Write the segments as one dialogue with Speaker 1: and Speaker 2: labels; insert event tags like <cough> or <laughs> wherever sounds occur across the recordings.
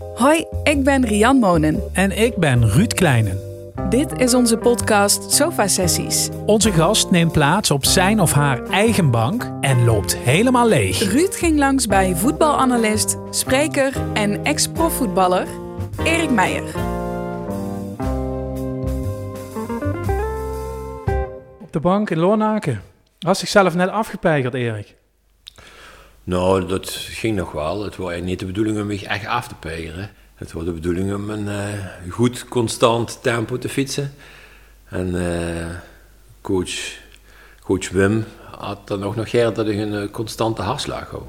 Speaker 1: Hoi, ik ben Rian Monen.
Speaker 2: En ik ben Ruud Kleinen.
Speaker 1: Dit is onze podcast Sofa Sessies.
Speaker 2: Onze gast neemt plaats op zijn of haar eigen bank en loopt helemaal leeg.
Speaker 1: Ruud ging langs bij voetbalanalist, spreker en ex-profvoetballer Erik Meijer.
Speaker 2: Op de bank in Lornaken. Had zichzelf net afgepeigerd, Erik.
Speaker 3: Nou, dat ging nog wel. Het was niet de bedoeling om me echt af te peigeren. Het was de bedoeling om een uh, goed, constant tempo te fietsen. En uh, coach, coach Wim had dan ook nog geleerd dat ik een uh, constante hartslag hou.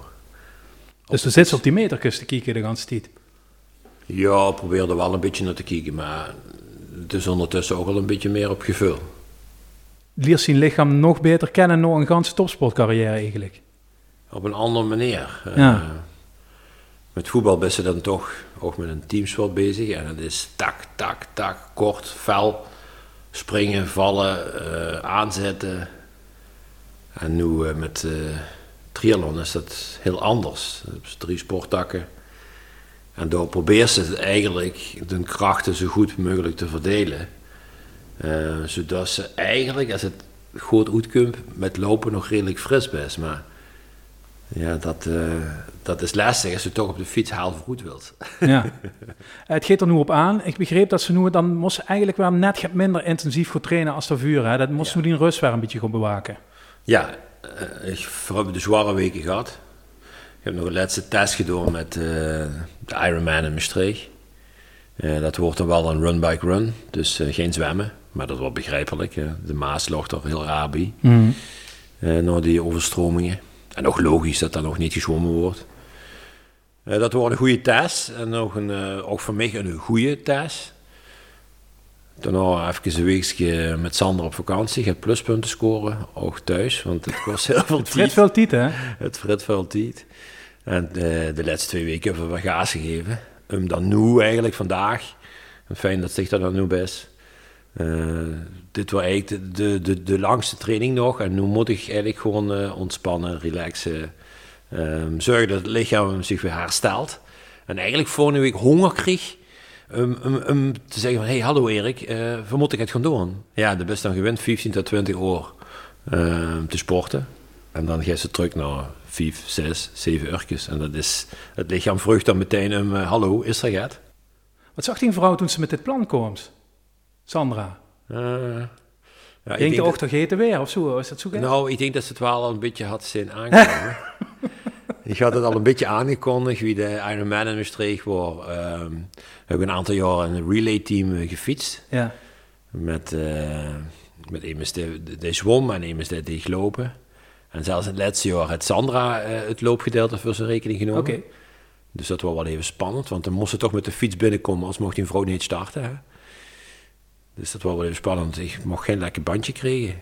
Speaker 2: Dus dan zit ze op die meterkust te kijken de hele tijd?
Speaker 3: Ja, ik probeerde wel een beetje naar te kijken, maar het is ondertussen ook al een beetje meer op gevul.
Speaker 2: Leert zijn lichaam nog beter kennen nog een ganse topsportcarrière eigenlijk?
Speaker 3: Op een andere manier.
Speaker 2: Ja.
Speaker 3: met voetbal ben je dan toch ook met een teamsport bezig. En het is tak, tak, tak, kort, fel. Springen, vallen, uh, aanzetten. En nu uh, met triathlon is dat heel anders. Drie sporttakken. En door probeer ze eigenlijk de krachten zo goed mogelijk te verdelen. zodat ze eigenlijk, als het goed uitkomt, met lopen nog redelijk fris bent. Maar ja, dat, uh, dat is lastig als je toch op de fiets goed wilt.
Speaker 2: Ja. <laughs> Het gaat er nu op aan. Ik begreep dat ze nu, dan moest eigenlijk wel net minder intensief goed trainen als de vuur. Hè? Dat moest ja. nu die rust weer een beetje gaan bewaken.
Speaker 3: Ja, uh, ik heb de zware weken gehad. Ik heb nog een laatste test gedaan met uh, de Ironman in Maastricht. dat wordt dan wel een run-bike-run, dus geen zwemmen. Maar dat wordt begrijpelijk. De Maas lag er heel raar bij.
Speaker 2: Mm.
Speaker 3: na die overstromingen. En ook logisch dat dat nog niet gezwommen wordt. Uh, dat wordt een goede test. En nog een, uh, ook voor mij een goede test. Daarna even een weekje met Sander op vakantie. Gaat pluspunten scoren, ook thuis. Want het kost heel veel <laughs> tijd.
Speaker 2: Het frit veel tijd, hè?
Speaker 3: Het frit veel tijd. En uh, de laatste twee weken hebben we gaas gegeven. Um, dan nu eigenlijk vandaag. Fijn dat zich dat dan nu best. Uh, dit was eigenlijk de, de, de, langste training nog. En nu moet ik eigenlijk gewoon uh, ontspannen, relaxen. Um, zorgen dat het lichaam zich weer herstelt. En eigenlijk voor nu ik honger kreeg. Um, um, te zeggen van, hey, hallo Erik, uh, moet ik het gaan doen? Ja, de best dan gewend 15 tot 20 uur te sporten. En dan ga je terug naar 5, 6, 7 uurtjes. En dat is, het lichaam vroeg dan meteen om, hallo, is er gaat?
Speaker 2: Wat zag die vrouw toen ze met dit plan komt? Sandra?
Speaker 3: Uh,
Speaker 2: ja, denk je ook toch eten weer of zo? Is dat zo
Speaker 3: Nou, ik denk dat ze het wel al een beetje had zien aankomen. <laughs> ik had het al een beetje aangekondigd wie de Ironman in Maastricht was. Um, we hebben een aantal jaren een relay team gefietst.
Speaker 2: Ja.
Speaker 3: Met, uh, met die, die zwom en iemand die, die gelopen. En zelfs in het laatste jaar had Sandra uh, het loopgedeelte voor zijn rekening genomen.
Speaker 2: Okay.
Speaker 3: Dus dat was wel even spannend, want dan moest ze toch met de fiets binnenkomen, als mocht die vrouw niet starten. Hè? Dus dat was wel even spannend. Ik mocht geen lekker bandje krijgen.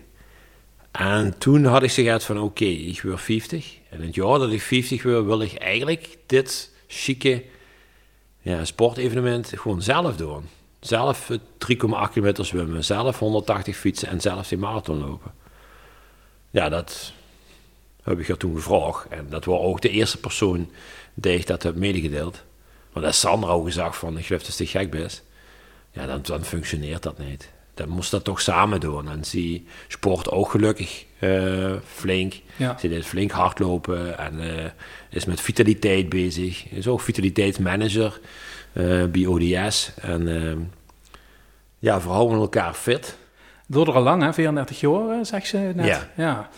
Speaker 3: En toen had ik gezegd van oké, ik wil 50. En het jaar dat ik 50 wil, wil ik eigenlijk dit chique ja, sportevenement gewoon zelf doen. Zelf 3,8 kilometer zwemmen, zelf 180 fietsen en zelf die marathon lopen. Ja, dat heb ik er toen gevraagd. En dat was ook de eerste persoon die ik dat heb medegedeeld. Want dat Sandra ook gezegd van, ik geloof dat je gek bent ja, dan, dan functioneert dat niet. Dan moest dat toch samen doen. En zie sport ook gelukkig uh, flink.
Speaker 2: Ja.
Speaker 3: Ze deed flink hardlopen en uh, is met vitaliteit bezig. Is ook vitaliteitsmanager uh, bij ODS. En ja, vrouwen elkaar fit.
Speaker 2: Door er al lang, hè? 34 jaar, zeg ze net.
Speaker 3: Ja.
Speaker 2: ja.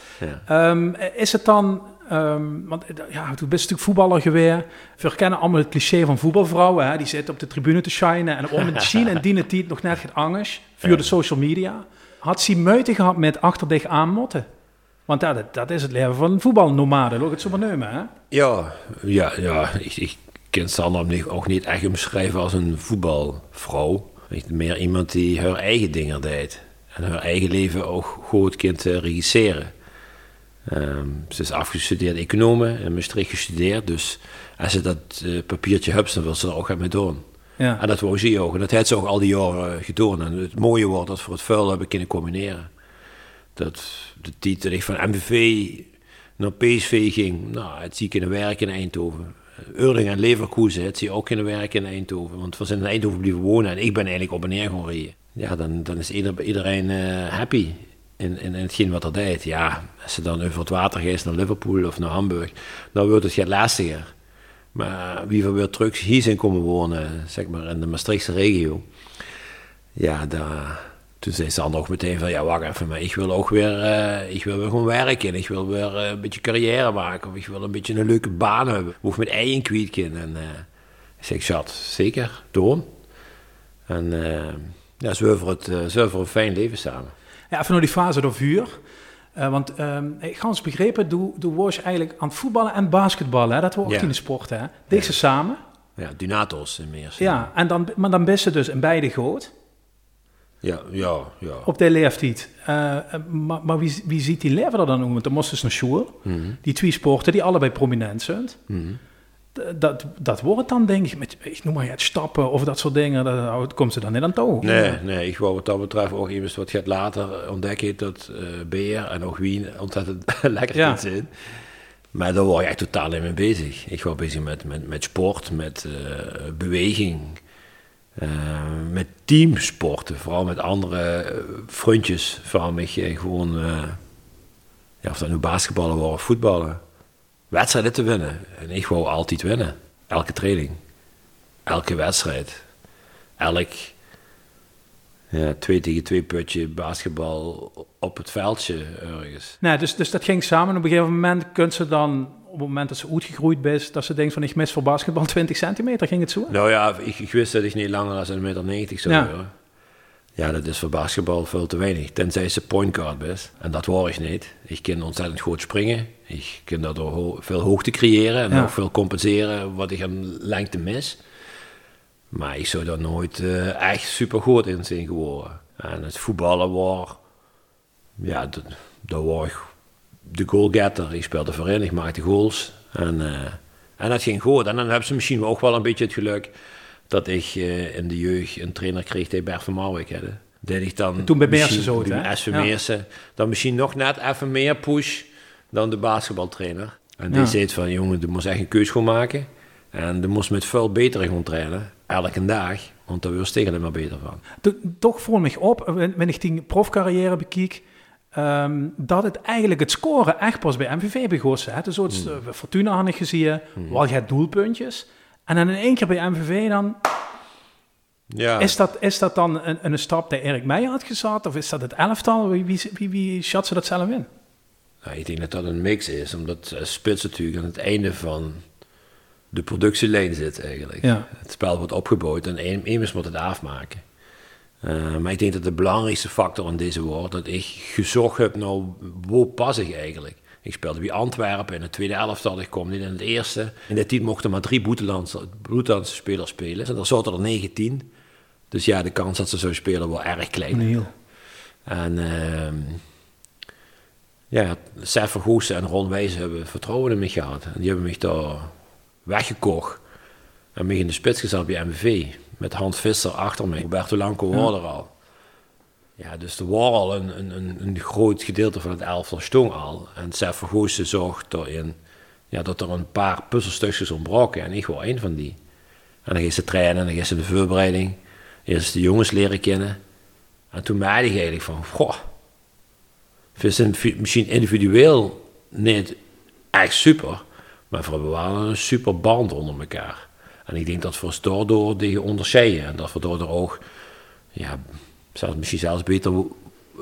Speaker 3: ja.
Speaker 2: Um, is het dan Um, want ja, toen best natuurlijk voetballer geweest. We herkennen allemaal het cliché van voetbalvrouwen. Hè? Die zitten op de tribune te shinen en om het zien en <laughs> dienen die nog net het angst via de social media. Had ze muiten gehad met achter dich aanmotten? Want ja, dat, dat, is het leven van een voetbalnomade, loop het zo maar nemen, hè?
Speaker 3: Ja, ja, ja. Ik, ik ken Sandra ook niet echt omschrijven als een voetbalvrouw. Meer iemand die haar eigen dingen deed. En haar eigen leven ook goed kind regisseren. Um, ze is afgestudeerd economen in Maastricht gestudeerd. Dus als ze dat uh, papiertje hebt, dan wil ze er ook mee doen.
Speaker 2: Ja.
Speaker 3: En dat wou ze ook. En dat heeft ze ook al die jaren uh, gedaan. En het mooie wordt dat voor het vuil hebben kunnen combineren. Dat de ik van MVV naar PSV ging, nou, het zie ik in werk in Eindhoven. Eurling en Leverkusen, het zie je ook kunnen werken in Eindhoven. Want we zijn in Eindhoven blijven wonen en ik ben eigenlijk op en neer gaan rijden. Ja, dan, dan is ieder, iedereen uh, happy in, in, in hetgeen wat er deed. Ja, als ze dan over het water gaat naar Liverpool of naar Hamburg, dan wordt het lastiger. Maar wie we weer terug hier zijn komen wonen, zeg maar in de Maastrichtse regio. Ja, daar, toen zei Sander ook meteen van, ja wacht even, maar ik wil ook weer, uh, ik wil weer gewoon werken. Ik wil weer uh, een beetje carrière maken. Of ik wil een beetje een leuke baan hebben. Hoef met eigen kwijt En uh, ik zeg, schat, zeker, doen. En ja, zo voor het, voor een fijn leven samen.
Speaker 2: Ja, even naar die fase door vuur. Uh, want um, ik ga eens begrepen, doe, doe was eigenlijk aan het voetballen en basketballen. Hè? Dat wordt ook in de sport, hè? Deze ja. samen.
Speaker 3: Ja, Dunatos in meer.
Speaker 2: Ja, en dan, maar dan best ze dus in beide groot.
Speaker 3: Ja, ja, ja.
Speaker 2: Op de leeftijd. Uh, maar, maar wie, wie ziet die leven er dan nog? Want dan moesten ze naar. Mm -hmm. Die twee sporten die allebei prominent zijn. Mm -hmm. Dat, dat wordt dan, denk ik, met, ik noem maar het stappen of dat soort dingen, dat komt ze dan niet aan toe.
Speaker 3: Nee, nee, ik wou wat dat betreft ook even wat gaat later ontdekken dat uh, Beer en ook Wien ontzettend <laughs> lekker ja. zijn. Maar daar word je echt totaal niet mee bezig. Ik was bezig met, met, met sport, met uh, beweging, uh, met teamsporten, vooral met andere vriendjes van mij. Gewoon, ja, of dat nu basketballen waren of voetballen wedstrijden te winnen. En ik wou altijd winnen. Elke training. Elke wedstrijd. Elk ja, twee tegen twee putje basketbal op het veldje ergens.
Speaker 2: Nee, dus, dus dat ging samen. Op een gegeven moment kunt ze dan, op het moment dat ze uitgegroeid is, dat ze denkt van ik mis voor basketbal 20 centimeter, ging het zo?
Speaker 3: Nou ja, ik, ik wist dat ik niet langer dan een meter 90 zou ja. worden. Ja, dat is voor basketbal veel te weinig. Tenzij ze point guard is. En dat word ik niet. Ik kan ontzettend goed springen. Ik kan daardoor ho veel hoogte creëren en ook veel compenseren wat ik aan lengte mis. Maar ik zou daar nooit uh, echt super goed in zijn geworden. En het voetballen was, ja, daar was ik de goalgetter. Ik speelde voorin, ik maakte goals. En, uh, en dat ging goed. En dan hebben ze misschien ook wel een beetje het geluk dat ik uh, in de jeugd een trainer kreeg die Bert van Marwijk had. Dat ik dan
Speaker 2: toen bij Meersen zo,
Speaker 3: hè? Meersen, dan misschien nog net even meer push dan de basketbaltrainer. En die ja. zei van, jongen, je moest echt een keus gaan maken. En je moest met veel beter gaan trainen, elke dag. Want daar was tegen er maar beter van.
Speaker 2: toch voel me op, wanneer ik die profcarrière bekijk... Um, dat het eigenlijk het scoren echt pas bij MVV begon. Dus zoals hmm. uh, Fortuna ik gezien, hmm. wel je doelpuntjes... En dan in één keer bij MVV dan... Ja. Is, dat, is dat dan een, een stap die Erik Meijer had gezet? Of is dat het elftal? Wie, wie, wie, wie schat ze dat zelf in?
Speaker 3: Nou, ik denk dat dat een mix is. Omdat uh, Spits natuurlijk aan het einde van de productielijn zit eigenlijk. Ja. Het spel wordt opgebouwd en immers moet het afmaken. Uh, maar ik denk dat de belangrijkste factor in deze woord... dat ik gezocht heb nou, waar pas ik eigenlijk? Ik speelde bij Antwerpen in het tweede elftal. Ik kwam niet in het eerste. In de tijd mochten maar drie Boetelandse spelers spelen. En er zaten er 19. Dus ja, de kans dat ze zo spelen was erg klein.
Speaker 2: Heel.
Speaker 3: En uh, ja, Sef Vergoes en Ron Wijs hebben vertrouwen in me gehad. En die hebben mij daar weggekocht. En mij in de spits gezet bij MVV. Met Hans Visser achter mij. Roberto Lanco ja. er al. Ja, dus er was al een, een, een groot gedeelte van het elftal stong al. En Sef Vergoesen zorgt erin ja, dat er een paar puzzelstukjes ontbraken. En ik was één van die. En dan ging ze trainen, en dan ging ze de voorbereiding. Eerst de jongens leren kennen. En toen merkte ik eigenlijk van, goh, we zijn misschien individueel niet echt super, maar we hebben wel een super band onder elkaar. En ik denk dat we daardoor die onderscheiden en dat we daardoor ook ja, zelfs, misschien zelfs beter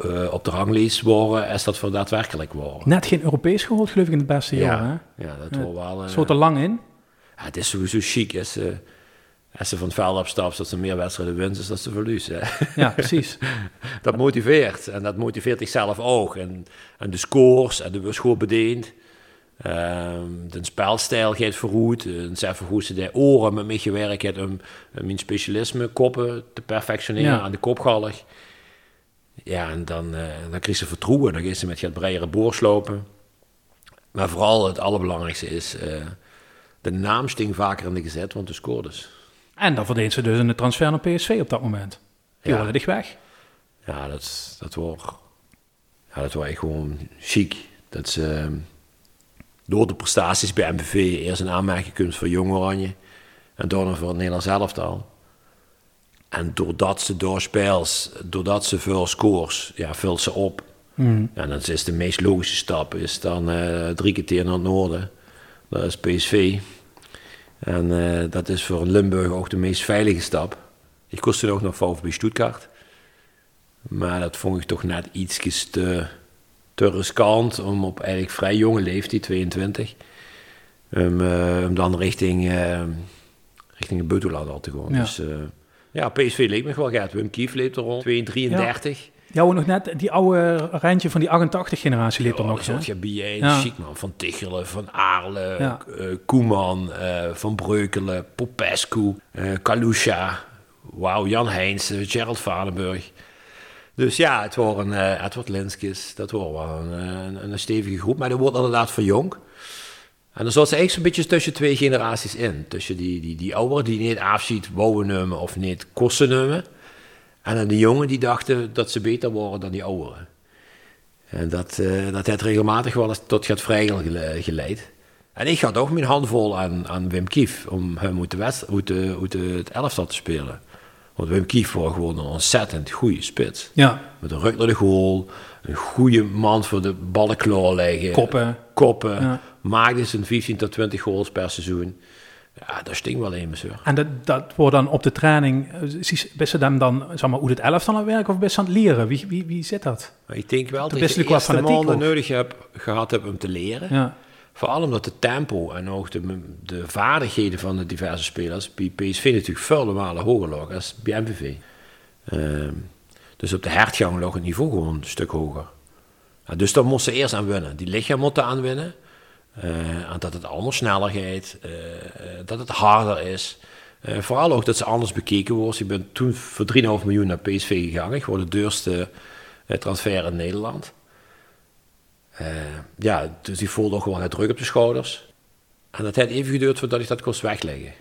Speaker 3: uh, op de ranglijst worden als dat we daadwerkelijk worden.
Speaker 2: Net geen Europees gehoord, geloof ik, in het beste
Speaker 3: ja,
Speaker 2: jaar.
Speaker 3: Hè? Ja, dat wordt wel... Uh,
Speaker 2: Zo te lang in?
Speaker 3: Ja, het is sowieso chic ze, als ze van het veld afstapt, dat ze meer wedstrijden winnen dan dat ze verliezen.
Speaker 2: Ja, precies. <laughs>
Speaker 3: dat motiveert. En dat motiveert zichzelf ook. En, en de scores, en de was goed bedeend. Um, de spelstijl gaat verroet. En ze hoe ze de oren met mij gewerkt heeft om, om mijn specialisme koppen te perfectioneren ja. aan de kopgallig. Ja, en dan, uh, dan ze vertrouwen. Dan ging ze met het breiere boorslopen. Maar vooral het allerbelangrijkste is, uh, de naam sting vaker in de gezet, want de scoorde dus.
Speaker 2: En dan verdeed ze dus de transfer naar PSV op dat moment. Die ja. dicht weg.
Speaker 3: Ja, dat, dat wordt ja, dat wordt echt gewoon chic. Dat ze door de prestaties bij MVV eerst een aanmerking kunt voor Jong Oranje. En daarna voor het Nederlands elftal. En doordat ze doorspeelt, doordat ze veel scores, ja, vult ze op.
Speaker 2: Mm.
Speaker 3: En dat is de meest logische stap, is dan uh, drie keer naar het noorden. Dat is PSV. En uh, dat is voor Limburg ook de meest veilige stap. Ik kost toen ook nog VfB Stuttgart. Maar dat vond ik toch net iets te, te riskant om op eigenlijk vrij jonge leeftijd, 22, um, uh, om dan richting, uh, richting buitenland al te gaan.
Speaker 2: Ja.
Speaker 3: Dus ja, PSV leek me wel gaat. Wim Kief leeft er rond, 32.
Speaker 2: Ja, nog net die oude randje van die 88-generatie leeft er nog.
Speaker 3: Zo
Speaker 2: hè?
Speaker 3: Gabier,
Speaker 2: Ja.
Speaker 3: Schiekman, Van Tichelen, Van Aarle,
Speaker 2: Ja.
Speaker 3: eh, Koeman, eh, Van Breukelen, Popescu, eh Kalusha, wauw, Jan Heijnsen, Gerald Vadenburg. Dus ja, het wordt een eh Edward Linskis, dat wordt wel een, een, een stevige groep, maar dat wordt inderdaad van jong. En dan zat ze eigenlijk zo'n beetje tussen twee generaties in. Tussen die, die, die ouderen die niet afziet nemen of niet kosten nemen. En de jongen die dachten dat ze beter worden dan die ouderen. En dat, eh, dat heeft regelmatig wel eens tot het vrijgel gele- geleid. En ik had ook mijn handvol aan, aan Wim Kief om hem uit, de uit, de, uit het elftal te spelen. Want Wim Kief was gewoon een ontzettend goede spits.
Speaker 2: Ja,
Speaker 3: Met een ruk naar de goal, een goede man voor de ballen klaarleggen.
Speaker 2: koppen.
Speaker 3: Koppen.
Speaker 2: Ja.
Speaker 3: Maakte zijn 15 tot 20 goals per seizoen. Ja, dat stinkt wel even, hoor.
Speaker 2: En dat, dat wordt dan op de training, eh, best dan, dan zeg maar, hoe het elftal aan het werken of best aan het leren? Wie, wie, wie zit dat?
Speaker 3: Maar ik denk wel dat
Speaker 2: best
Speaker 3: ik de eerste maanden nodig heb, gehad heb om te leren.
Speaker 2: Ja,
Speaker 3: Vooral omdat de tempo en ook de, de vaardigheden van de diverse spelers bij PSV natuurlijk vele malen hoger lag als bij MVV. Ehm, dus op de hertgang lag het niveau gewoon een stuk hoger. Ja, dus daar moesten ze eerst aan winnen. Die lichaam moeten aan winnen. En dat het allemaal sneller gaat. eh, eh, dat het harder is. Vooral ook dat ze anders bekeken worden. Ik ben toen voor 3,5 miljoen naar PSV gegaan. Ik word de duurste transfer in Nederland. Ja, dus die voelde ook wel het druk op de schouders. En dat heeft even geduurd voordat ik dat kost wegleggen.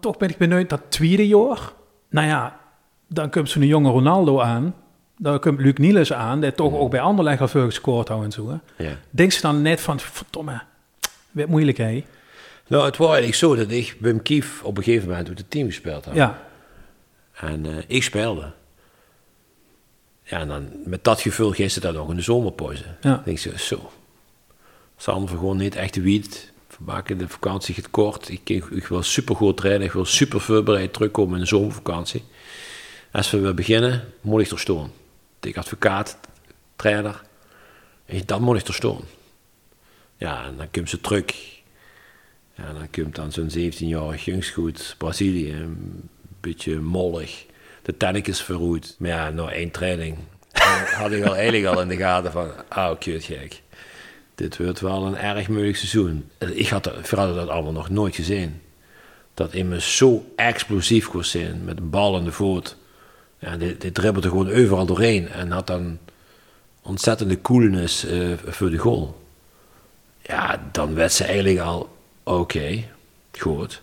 Speaker 2: toch ben ik benieuwd dat tweede jaar. Nou ja, dan komt zo'n jonge Ronaldo aan. Dan komt Luc Niels aan, die toch ook bij Anderlecht al veel gescoord had en zo. Hè.
Speaker 3: Ja.
Speaker 2: Denk ze dan net van, verdomme, werd moeilijk hè?
Speaker 3: Nou, het was eigenlijk zo dat ik Wim Kief op een gegeven moment met het team gespeeld had.
Speaker 2: Ja,
Speaker 3: En eh, ik speelde. Ja, en dan met dat gevoel ze dat ook in de zomerpauze.
Speaker 2: Ja.
Speaker 3: Dan denk je, zo. Samen voor gewoon niet echt wiet. Maken de vakantie gaat kort. Ik, ik, ik wil super goed trainen. Ik wil super voorbereid terugkomen in de zomervakantie. Als we weer beginnen, moet ik er staan. Ik advocaat, trainer. En dan moet ik er staan. Ja, en dan komt ze terug. Ja, dan komt dan zo'n 17-jarig jongensgoed Brazilië. Een beetje mollig. De tank is verroerd. Maar ja, na één training <laughs> had ik al eigenlijk al in de gaten van... Ah, kut gek. Dit wordt wel een erg moeilijk seizoen. Ik had vooral dat allemaal nog nooit gezien. Dat in me zo explosief kon zijn. Met een bal in de voet. Ja, dit, dit dribbelde gewoon overal doorheen. En had dan ontzettende coolness eh, voor de goal. Ja, dan werd ze eigenlijk al oké, goed.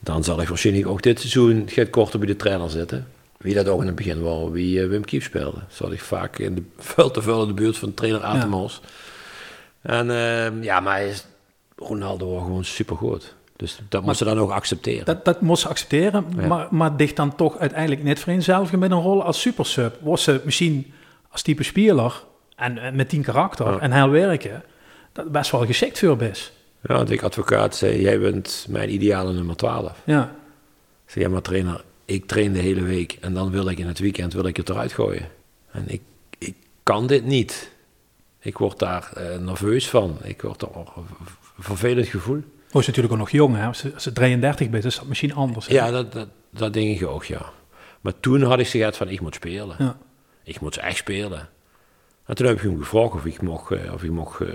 Speaker 3: Dan zal ik waarschijnlijk ook dit seizoen gaat korter bij de trainer zitten. Wie dat ook in het begin was, wie eh, Wim Kief speelde. Zal ik vaak in de, <laughs> veel te veel in de buurt van trainer Atemos. En ehm, ja, maar hij is, Ronaldo was gewoon supergoed. Dus dat moest ze dan ook accepteren.
Speaker 2: dat, dat moest ze accepteren.
Speaker 3: Ja.
Speaker 2: Maar, maar dicht dan toch uiteindelijk net vereenzelvigen met een rol als supersub. Was ze misschien als type speler en, en met tien karakter
Speaker 3: Ja.
Speaker 2: en heel werken, dat best wel geschikt voor best.
Speaker 3: Ja, want ik advocaat zei, jij bent mijn ideale nummer 12.
Speaker 2: Ja,
Speaker 3: Ik zei, ja maar trainer, ik train de hele week en dan wil ik in het weekend wil ik het eruit gooien. En ik, ik kan dit niet. Ik word daar eh, nerveus van. Ik word er een vervelend gevoel.
Speaker 2: was natuurlijk ook nog jong. Hè? Als, ze, als ze 33 bent, is dat misschien anders. hè?
Speaker 3: Ja, dat, dat, dat denk ik ook, ja. Maar toen had ik gezegd van, ik moet spelen.
Speaker 2: Ja.
Speaker 3: Ik moet echt spelen. En toen heb ik hem gevraagd of ik mocht, eh, of ik mocht eh,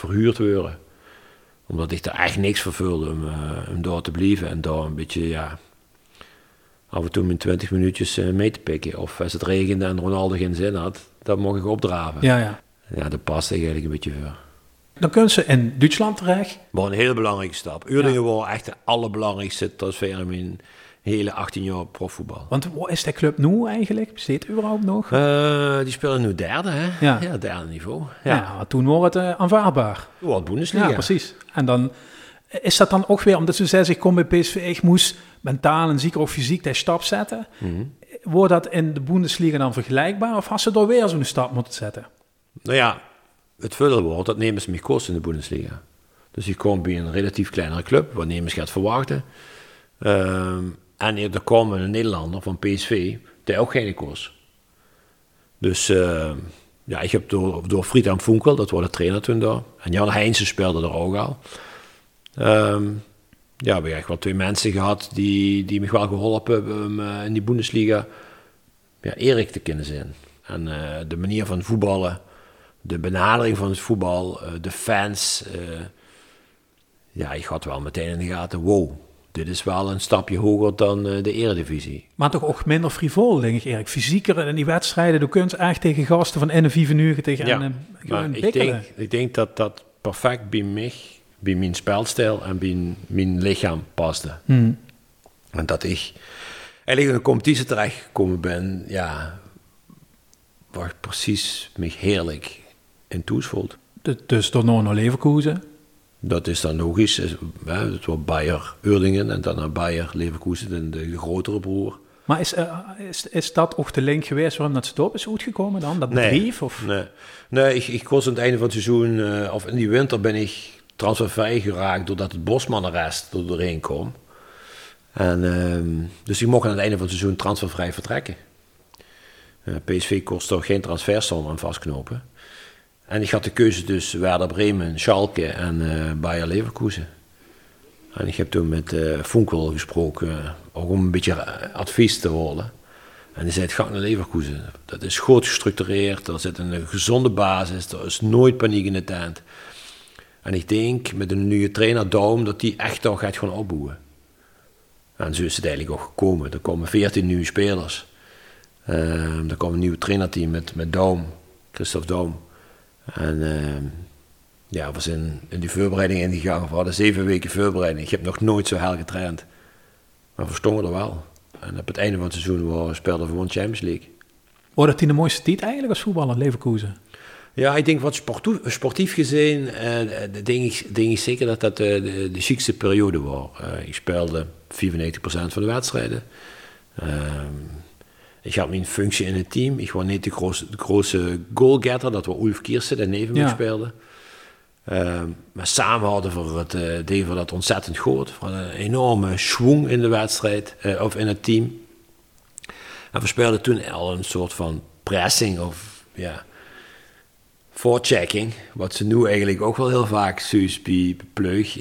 Speaker 3: verhuurd worden. Omdat ik er echt niks voor voelde om, eh, om daar te blijven. En daar een beetje, ja... Af en toe mijn 20 minuutjes eh, mee te pikken. Of als het regende en Ronaldo geen zin had, dan mocht ik opdraven.
Speaker 2: ja, ja.
Speaker 3: Ja, dat past eigenlijk een beetje voor.
Speaker 2: Dan kunnen ze in Duitsland terecht.
Speaker 3: Maar een hele belangrijke stap. Uerdingen was echt de allerbelangrijkste transfer in mijn, hele 18 jaar profvoetbal.
Speaker 2: Want waar is de club nu eigenlijk? Besteedt überhaupt nog?
Speaker 3: Uh, die spelen nu derde, hè?
Speaker 2: Ja.
Speaker 3: ja derde niveau.
Speaker 2: Ja, ja toen was het uh, aanvaardbaar.
Speaker 3: Wat Bundesliga.
Speaker 2: Ja, precies. En dan is dat dan ook weer, omdat ze zeggen, ik kom bij PSV, ik moest mentaal en zeker ook fysiek de stap zetten. Mm -hmm. Wordt dat in de Bundesliga dan vergelijkbaar? Of had ze er weer zo'n stap moeten zetten?
Speaker 3: Nou ja, het voordeel wordt, dat nemen ze meer kosten in de Bundesliga. Dus je komt bij een relatief kleinere club, wat Nemers gaat verwachten. Um, en er komen een Nederlander van PSV, die ook geen kost. Dus uh, ja, ik heb door, door Friedhelm Funkel, dat was de trainer toen daar. En Jan Heinze speelde er ook al. Um, ja, we hebben wel twee mensen gehad die, die me wel geholpen hebben uh, in die Bundesliga ja, Erik te kunnen zijn. En uh, de manier van voetballen, de benadering van het voetbal, de fans. ja, ik had wel meteen in de gaten, wow, dit is wel een stapje hoger dan de eredivisie.
Speaker 2: Maar toch ook minder frivol, denk ik Erik. Fysieker in die wedstrijden, je kunt echt tegen gasten van NV uur tegen
Speaker 3: ja,
Speaker 2: en,
Speaker 3: maar ik denk, ik denk dat dat perfect bij mij bij mijn spelstijl en bij mijn lichaam paste.
Speaker 2: Hmm.
Speaker 3: En dat ik eigenlijk in een competitie terechtgekomen ben, ja, waar ik precies me heerlijk in toes voelt.
Speaker 2: Dus door naar Leverkusen?
Speaker 3: Dat is dan logisch. Het was Bayer Urdingen en dan naar Bayer Leverkusen, de, de grotere broer.
Speaker 2: Maar is, uh, is, is dat ook de link geweest waarom dat stop is uitgekomen dan? Dat
Speaker 3: nee,
Speaker 2: brief? Of?
Speaker 3: Nee, nee ik, ik was aan het einde van het seizoen, uh, of in die winter ben ik transfervrij geraakt doordat het Bosmannenrest er doorheen kwam. En, uh, dus ik mocht aan het einde van het seizoen transfervrij vertrekken. PSV kost toch geen transfersom aan vastknopen. En ik had de keuze tussen Werder Bremen, Schalke en uh, Bayer Leverkusen. En ik heb toen met uh, Funkel gesproken, ook om een beetje advies te horen. En die zei, het gaat naar Leverkusen. Dat is goed gestructureerd, er zit een gezonde basis, er is nooit paniek in de tent. En ik denk met een nieuwe trainer Daum dat die echt al gaat gaan opbouwen. En zo is het eigenlijk ook gekomen. Er komen 14 nieuwe spelers. Uh, er komt een nieuw trainerteam met, met Daum, Christophe Daum. En uh, ja, we zijn in die voorbereiding ingegaan. We hadden zeven weken voorbereiding. Ik heb nog nooit zo hel getraind. Maar we stonden er wel. En op het einde van het seizoen we speelden we gewoon Champions League.
Speaker 2: Wordt dat in de mooiste tijd eigenlijk als voetballer, Leverkusen?
Speaker 3: Ja, ik denk wat sportief, sportief gezien, uh, denk, ik, denk ik zeker dat dat uh, de, de chicste periode was. Uh, ik speelde 94% van de wedstrijden. Ik had mijn functie in het team. Ik was niet de, grootste, de grootste goalgetter, dat was Ulf Kiersen, die neven me ja. speelde. maar samen hadden we het, deden we dat ontzettend goed. We hadden een enorme schwung in de wedstrijd, of in het team. En we speelden toen al een soort van pressing of ja voorchecking, wat ze nu eigenlijk ook wel heel vaak Suus Pleug.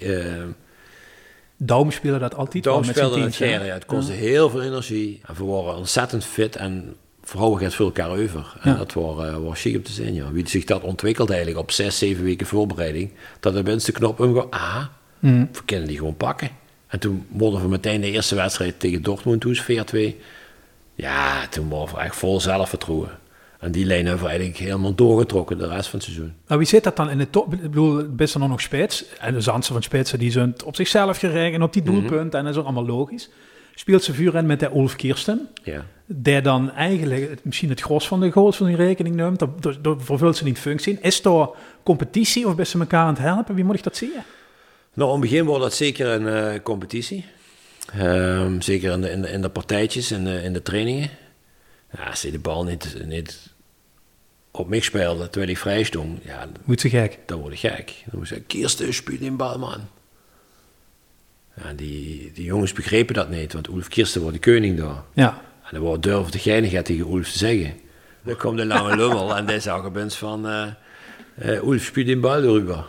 Speaker 2: Daum speelde dat altijd
Speaker 3: Daum speelde dat ja. Het kostte ja. heel veel energie. En we waren ontzettend fit en vrouwen gaat veel elkaar over. En ja. dat was, uh, was chic om te zien. Ja. Wie zich dat ontwikkelt eigenlijk op zes, zeven weken voorbereiding, dat de minste knop hem ah,
Speaker 2: mm.
Speaker 3: we kunnen die gewoon pakken. En toen worden we meteen de eerste wedstrijd tegen Dortmund toen, 4-2. Ja, toen waren we echt vol zelfvertrouwen. En die lijn hebben we eigenlijk helemaal doorgetrokken de rest van het seizoen.
Speaker 2: Nou, wie zit dat dan in de top? Ik bedoel, best nog spits. En de Zandse van Spitsen, die zijn op zichzelf gerekend op die doelpunt. Mm -hmm. En dat is ook allemaal logisch. Speelt ze vuur in met de Ulf Kirsten.
Speaker 3: Ja.
Speaker 2: Die dan eigenlijk misschien het gros van de goals van die rekening neemt. Daar vervult ze niet functie. Is er competitie of best ze elkaar aan het helpen? Wie moet ik dat zien?
Speaker 3: Nou, in het begin wordt dat zeker een uh, competitie. Um, zeker in de, in de, in de partijtjes en in, in de trainingen. Ja, als je de bal niet, niet op mij speelde terwijl ik vrij stond, ja,
Speaker 2: Moet ze gek.
Speaker 3: dan word ik gek. Dan moet ik Kirsten, speel in bal, man. Ja, die, die jongens begrepen dat niet, want Ulf Kirsten wordt de koning daar.
Speaker 2: Ja.
Speaker 3: En dan wordt durf de geinigheid tegen Ulf te zeggen. Dan komt de lange lummel en die zag opeens van... Uh, uh, Ulf speelt in bal erover.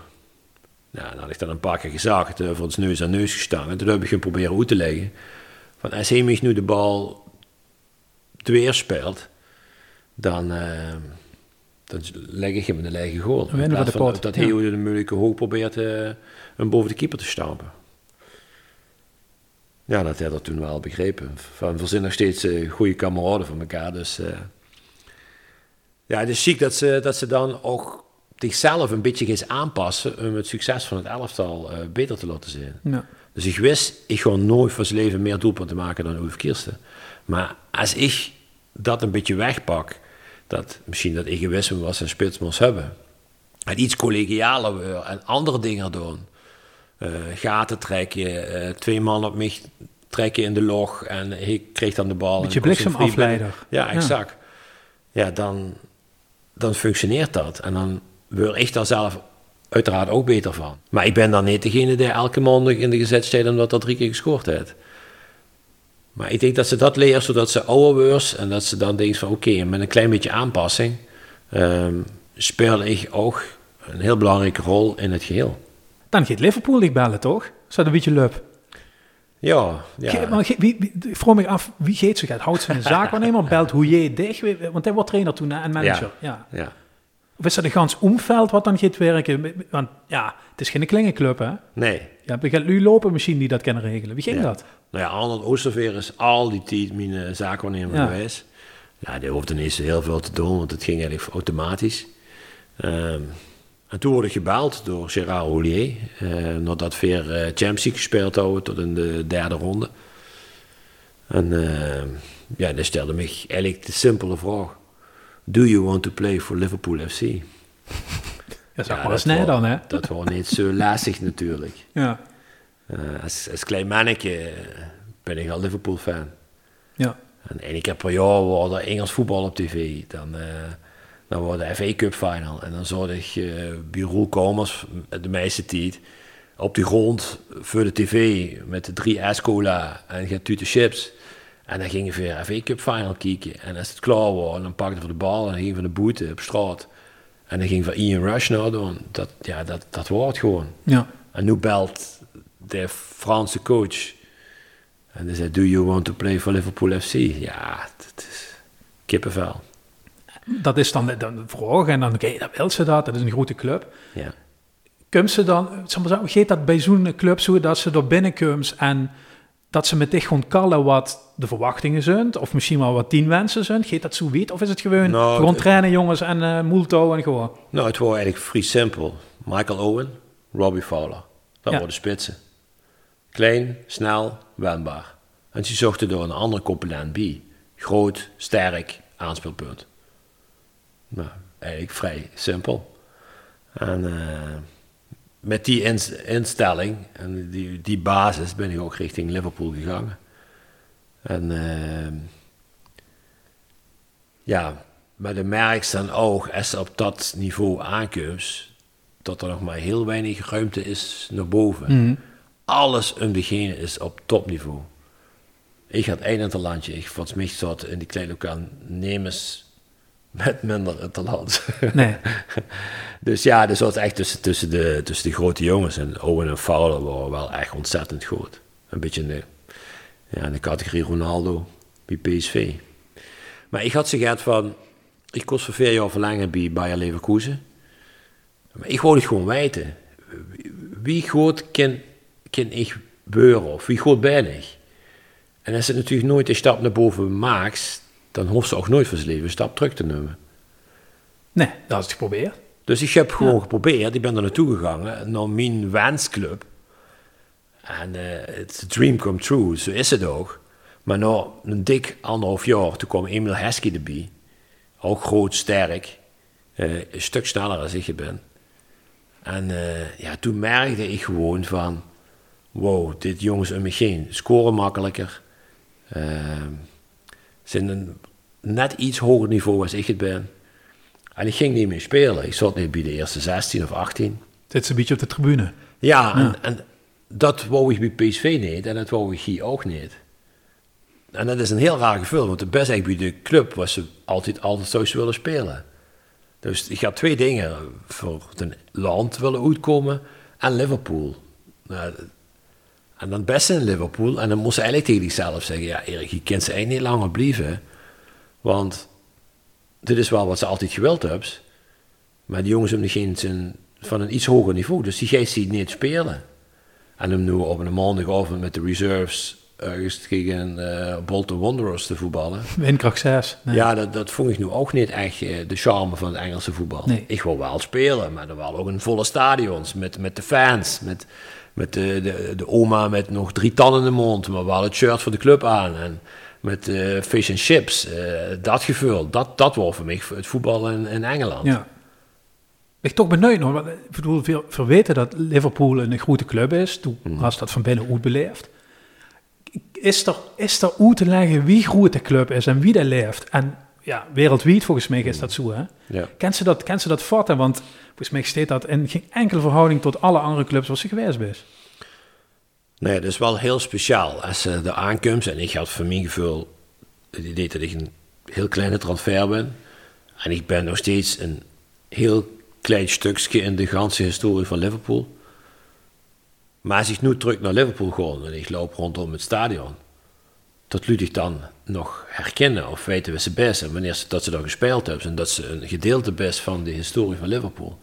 Speaker 3: Nou, dan had ik dan een paar keer gezegd, uh, voor het neus aan neus gestaan. En toen heb ik hem proberen uit te leggen. Van als hij nu de bal twee speelt, dan, uh, dan leg ik hem in de lege goal.
Speaker 2: In plaats
Speaker 3: van dat hij ja. de moeilijke hoog probeert uh, hem boven de keeper te stampen. Ja, dat had hij toen wel begrepen. Van, we zijn nog steeds uh, goede kameraden van elkaar. Dus ja, het is ziek dat ze, dat ze dan ook zichzelf een beetje gaan aanpassen om het succes van het elftal beter te laten zien.
Speaker 2: Ja.
Speaker 3: Dus ik wist, ik ga nooit van zijn leven meer doelpunten maken dan Ulf Kirsten. Maar als ik dat een beetje wegpak, dat misschien dat egoïsme was en spits moest hebben, en iets collegialer weer en andere dingen doen, uh, gaten trekken, uh, twee man op mij trekken in de log en ik kreeg dan de bal.
Speaker 2: Met je bliksemafleider.
Speaker 3: Ja, exact. Ja, ja dan, dan functioneert dat. En dan word ik daar zelf uiteraard ook beter van. Maar ik ben dan niet degene die elke maandag in de gezet staat omdat dat drie keer gescoord heeft. Maar ik denk dat ze dat leren zodat ze ouder wordt en dat ze dan denkt van oké, met een klein beetje aanpassing um, speel ik ook een heel belangrijke rol in het geheel.
Speaker 2: Dan gaat Liverpool niet bellen, toch? Is dat een beetje leuk?
Speaker 3: Ja, ja.
Speaker 2: Ge, maar wie, wie, ik vroeg me af, wie geeft zich uit? Houdt ze een zaakwaarnemer? <laughs> Belt hoe je dicht? Want hij wordt trainer toen en manager.
Speaker 3: Ja, ja.
Speaker 2: Of is dat een gans omveld wat dan gaat werken? Want ja, het is geen klingenclub, hè?
Speaker 3: Nee.
Speaker 2: Ja, je gaat nu lopen misschien die dat kunnen regelen. Wie ging
Speaker 3: ja.
Speaker 2: dat?
Speaker 3: Nou ja, Arnold Oosterveer is al die tijd mijn zaakwaarnemer ja. geweest. Ja, die hoefde niet zo heel veel te doen, want het ging eigenlijk automatisch. Um, en toen word ik gebeld door Gérard Houllier, uh, nadat we weer uh, Champions League gespeeld hadden tot in de derde ronde. En uh, ja, die stelde me eigenlijk de simpele vraag. Do you want to play for Liverpool FC? <laughs>
Speaker 2: Dat is ja, wel snel dan, hè?
Speaker 3: Dat was niet zo lastig natuurlijk.
Speaker 2: Ja.
Speaker 3: Als, als klein mannetje ben ik al Liverpool-fan.
Speaker 2: Ja.
Speaker 3: En, ik heb per jaar wel Engels voetbal op tv. Dan... Dan wordt de FA Cup final. En dan zorg ik uh, bij Komers, de meeste tijd, op de grond voor de tv met de drie ijscola en gaat de chips. En dan gingen we weer FA Cup final kijken. En als het klaar was, dan pakte we de bal en gingen we de boete op straat. En dan ging van Ian Rush nou doen. Dat, ja, dat, dat wordt gewoon.
Speaker 2: Ja.
Speaker 3: En nu belt de Franse coach. En die zei, do you want to play for Liverpool FC? Ja, dat is kippenvel.
Speaker 2: Dat is dan de, de vraag. En dan, oké, okay, dat wil ze dat. Dat is een grote club.
Speaker 3: Ja.
Speaker 2: Komt ze dan, geeft dat bij zo'n club zo dat ze er binnenkomt en dat ze met dich gewoon kallen wat de verwachtingen zijn? Of misschien wel wat tien wensen zijn? Geeft dat zo weet? Of is het gewoon,
Speaker 3: nou,
Speaker 2: gewoon trainen jongens en uh, multo en gewoon?
Speaker 3: Nou, het was eigenlijk vrij simpel. Michael Owen, Robbie Fowler. Dat ja. worden spitsen. Klein, snel, wendbaar. En ze zochten door een andere component bij. Groot, sterk, aanspeelpunt. Nou, eigenlijk vrij simpel. En uh, met die instelling en die, die basis ben ik ook richting Liverpool gegaan. En uh, ja, maar de merk dan ook, als op dat niveau aankomt, dat er nog maar heel weinig ruimte is naar boven.
Speaker 2: Mm.
Speaker 3: Alles begin is op topniveau. Ik had een het landje, ik volgens mij zat in die kleine lokaal Nemes met minder talent.
Speaker 2: Nee. <laughs>
Speaker 3: dus ja, dus was echt tussen, tussen, de, tussen de grote jongens. En Owen en Fowler waren wel echt ontzettend goed. Een beetje in de, ja, in de categorie Ronaldo bij PSV. Maar ik had ze gehad van... Ik kost voor vier jaar verlengen bij Bayer Leverkusen. Maar ik wou het gewoon weten. Wie goed kan, kan ik beuren? Of wie goed ben ik? En als ze natuurlijk nooit een stap naar boven maakt dan hoeft ze ook nooit van zijn leven een stap terug te nemen.
Speaker 2: Nee, dat is het geprobeerd.
Speaker 3: Dus ik heb gewoon geprobeerd, ik ben er naartoe gegaan, naar mijn wensclub. En het uh, a dream come true, zo is het ook. Maar na een dik anderhalf jaar, toen kwam Emil Heskey erbij. Ook groot, sterk, uh, een stuk sneller als ik ben. En uh, ja, toen merkte ik gewoon van, wow, dit jongens om me heen, scoren makkelijker. Ehm, zijn een net iets hoger niveau als ik het ben. En ik ging niet meer spelen. Ik zat niet bij de eerste 16 of 18.
Speaker 2: Zit ze een beetje op de tribune.
Speaker 3: Ja, En, en, dat wou ik bij PSV niet en dat wou ik hier ook niet. En dat is een heel raar gevoel, want de best eigenlijk bij de club was ze altijd, altijd zou ze willen spelen. Dus ik had twee dingen voor het land willen uitkomen en Liverpool. Nou, en dan best in Liverpool. En dan moest ze eigenlijk tegen zichzelf zeggen: Ja, Erik, je kent ze eigenlijk niet langer blijven. Want dit is wel wat ze altijd gewild hebben. Maar die jongens hebben geen zijn van een iets hoger niveau. Dus die geest ziet niet spelen. En om nu op een maandagavond met de reserves ergens tegen uh, Bolton Wanderers te voetballen. <laughs>
Speaker 2: Windkracht 6.
Speaker 3: Nee. Ja, dat, dat vond ik nu ook niet echt uh, de charme van het Engelse voetbal.
Speaker 2: Nee.
Speaker 3: Ik wil wel spelen, maar dan wel ook een volle stadions met, met de fans. Met, met de, de, de oma met nog drie tanden in de mond, maar wel het shirt voor de club aan. En met uh, fish and chips, uh, dat gevoel, dat, dat was voor mij het voetbal in, in Engeland.
Speaker 2: Ja. Ik toch benieuwd nog, want ik bedoel, veel, veel weten dat Liverpool een grote club is. Toen
Speaker 3: Mhm.
Speaker 2: was dat van binnen goed beleefd. Is er, is er uit te leggen wie groot de club is en wie daar leeft? En ja, wereldwijd volgens mij is dat zo, hè?
Speaker 3: Ja.
Speaker 2: Kent ze dat, kent ze dat vatten? Want volgens mij steekt dat in geen enkele verhouding tot alle andere clubs waar ze geweest is.
Speaker 3: Nee, dat is wel heel speciaal. Als ze er aankomt, en ik had voor mijn gevoel het idee dat ik een heel kleine transfer ben. En ik ben nog steeds een heel klein stukje in de ganse historie van Liverpool. Maar als ik nu terug naar Liverpool ga en ik loop rondom het stadion, dat luid ik dan nog herkennen of weten we ze best en wanneer ze, dat ze daar gespeeld hebben en dat ze een gedeelte best van de historie van Liverpool.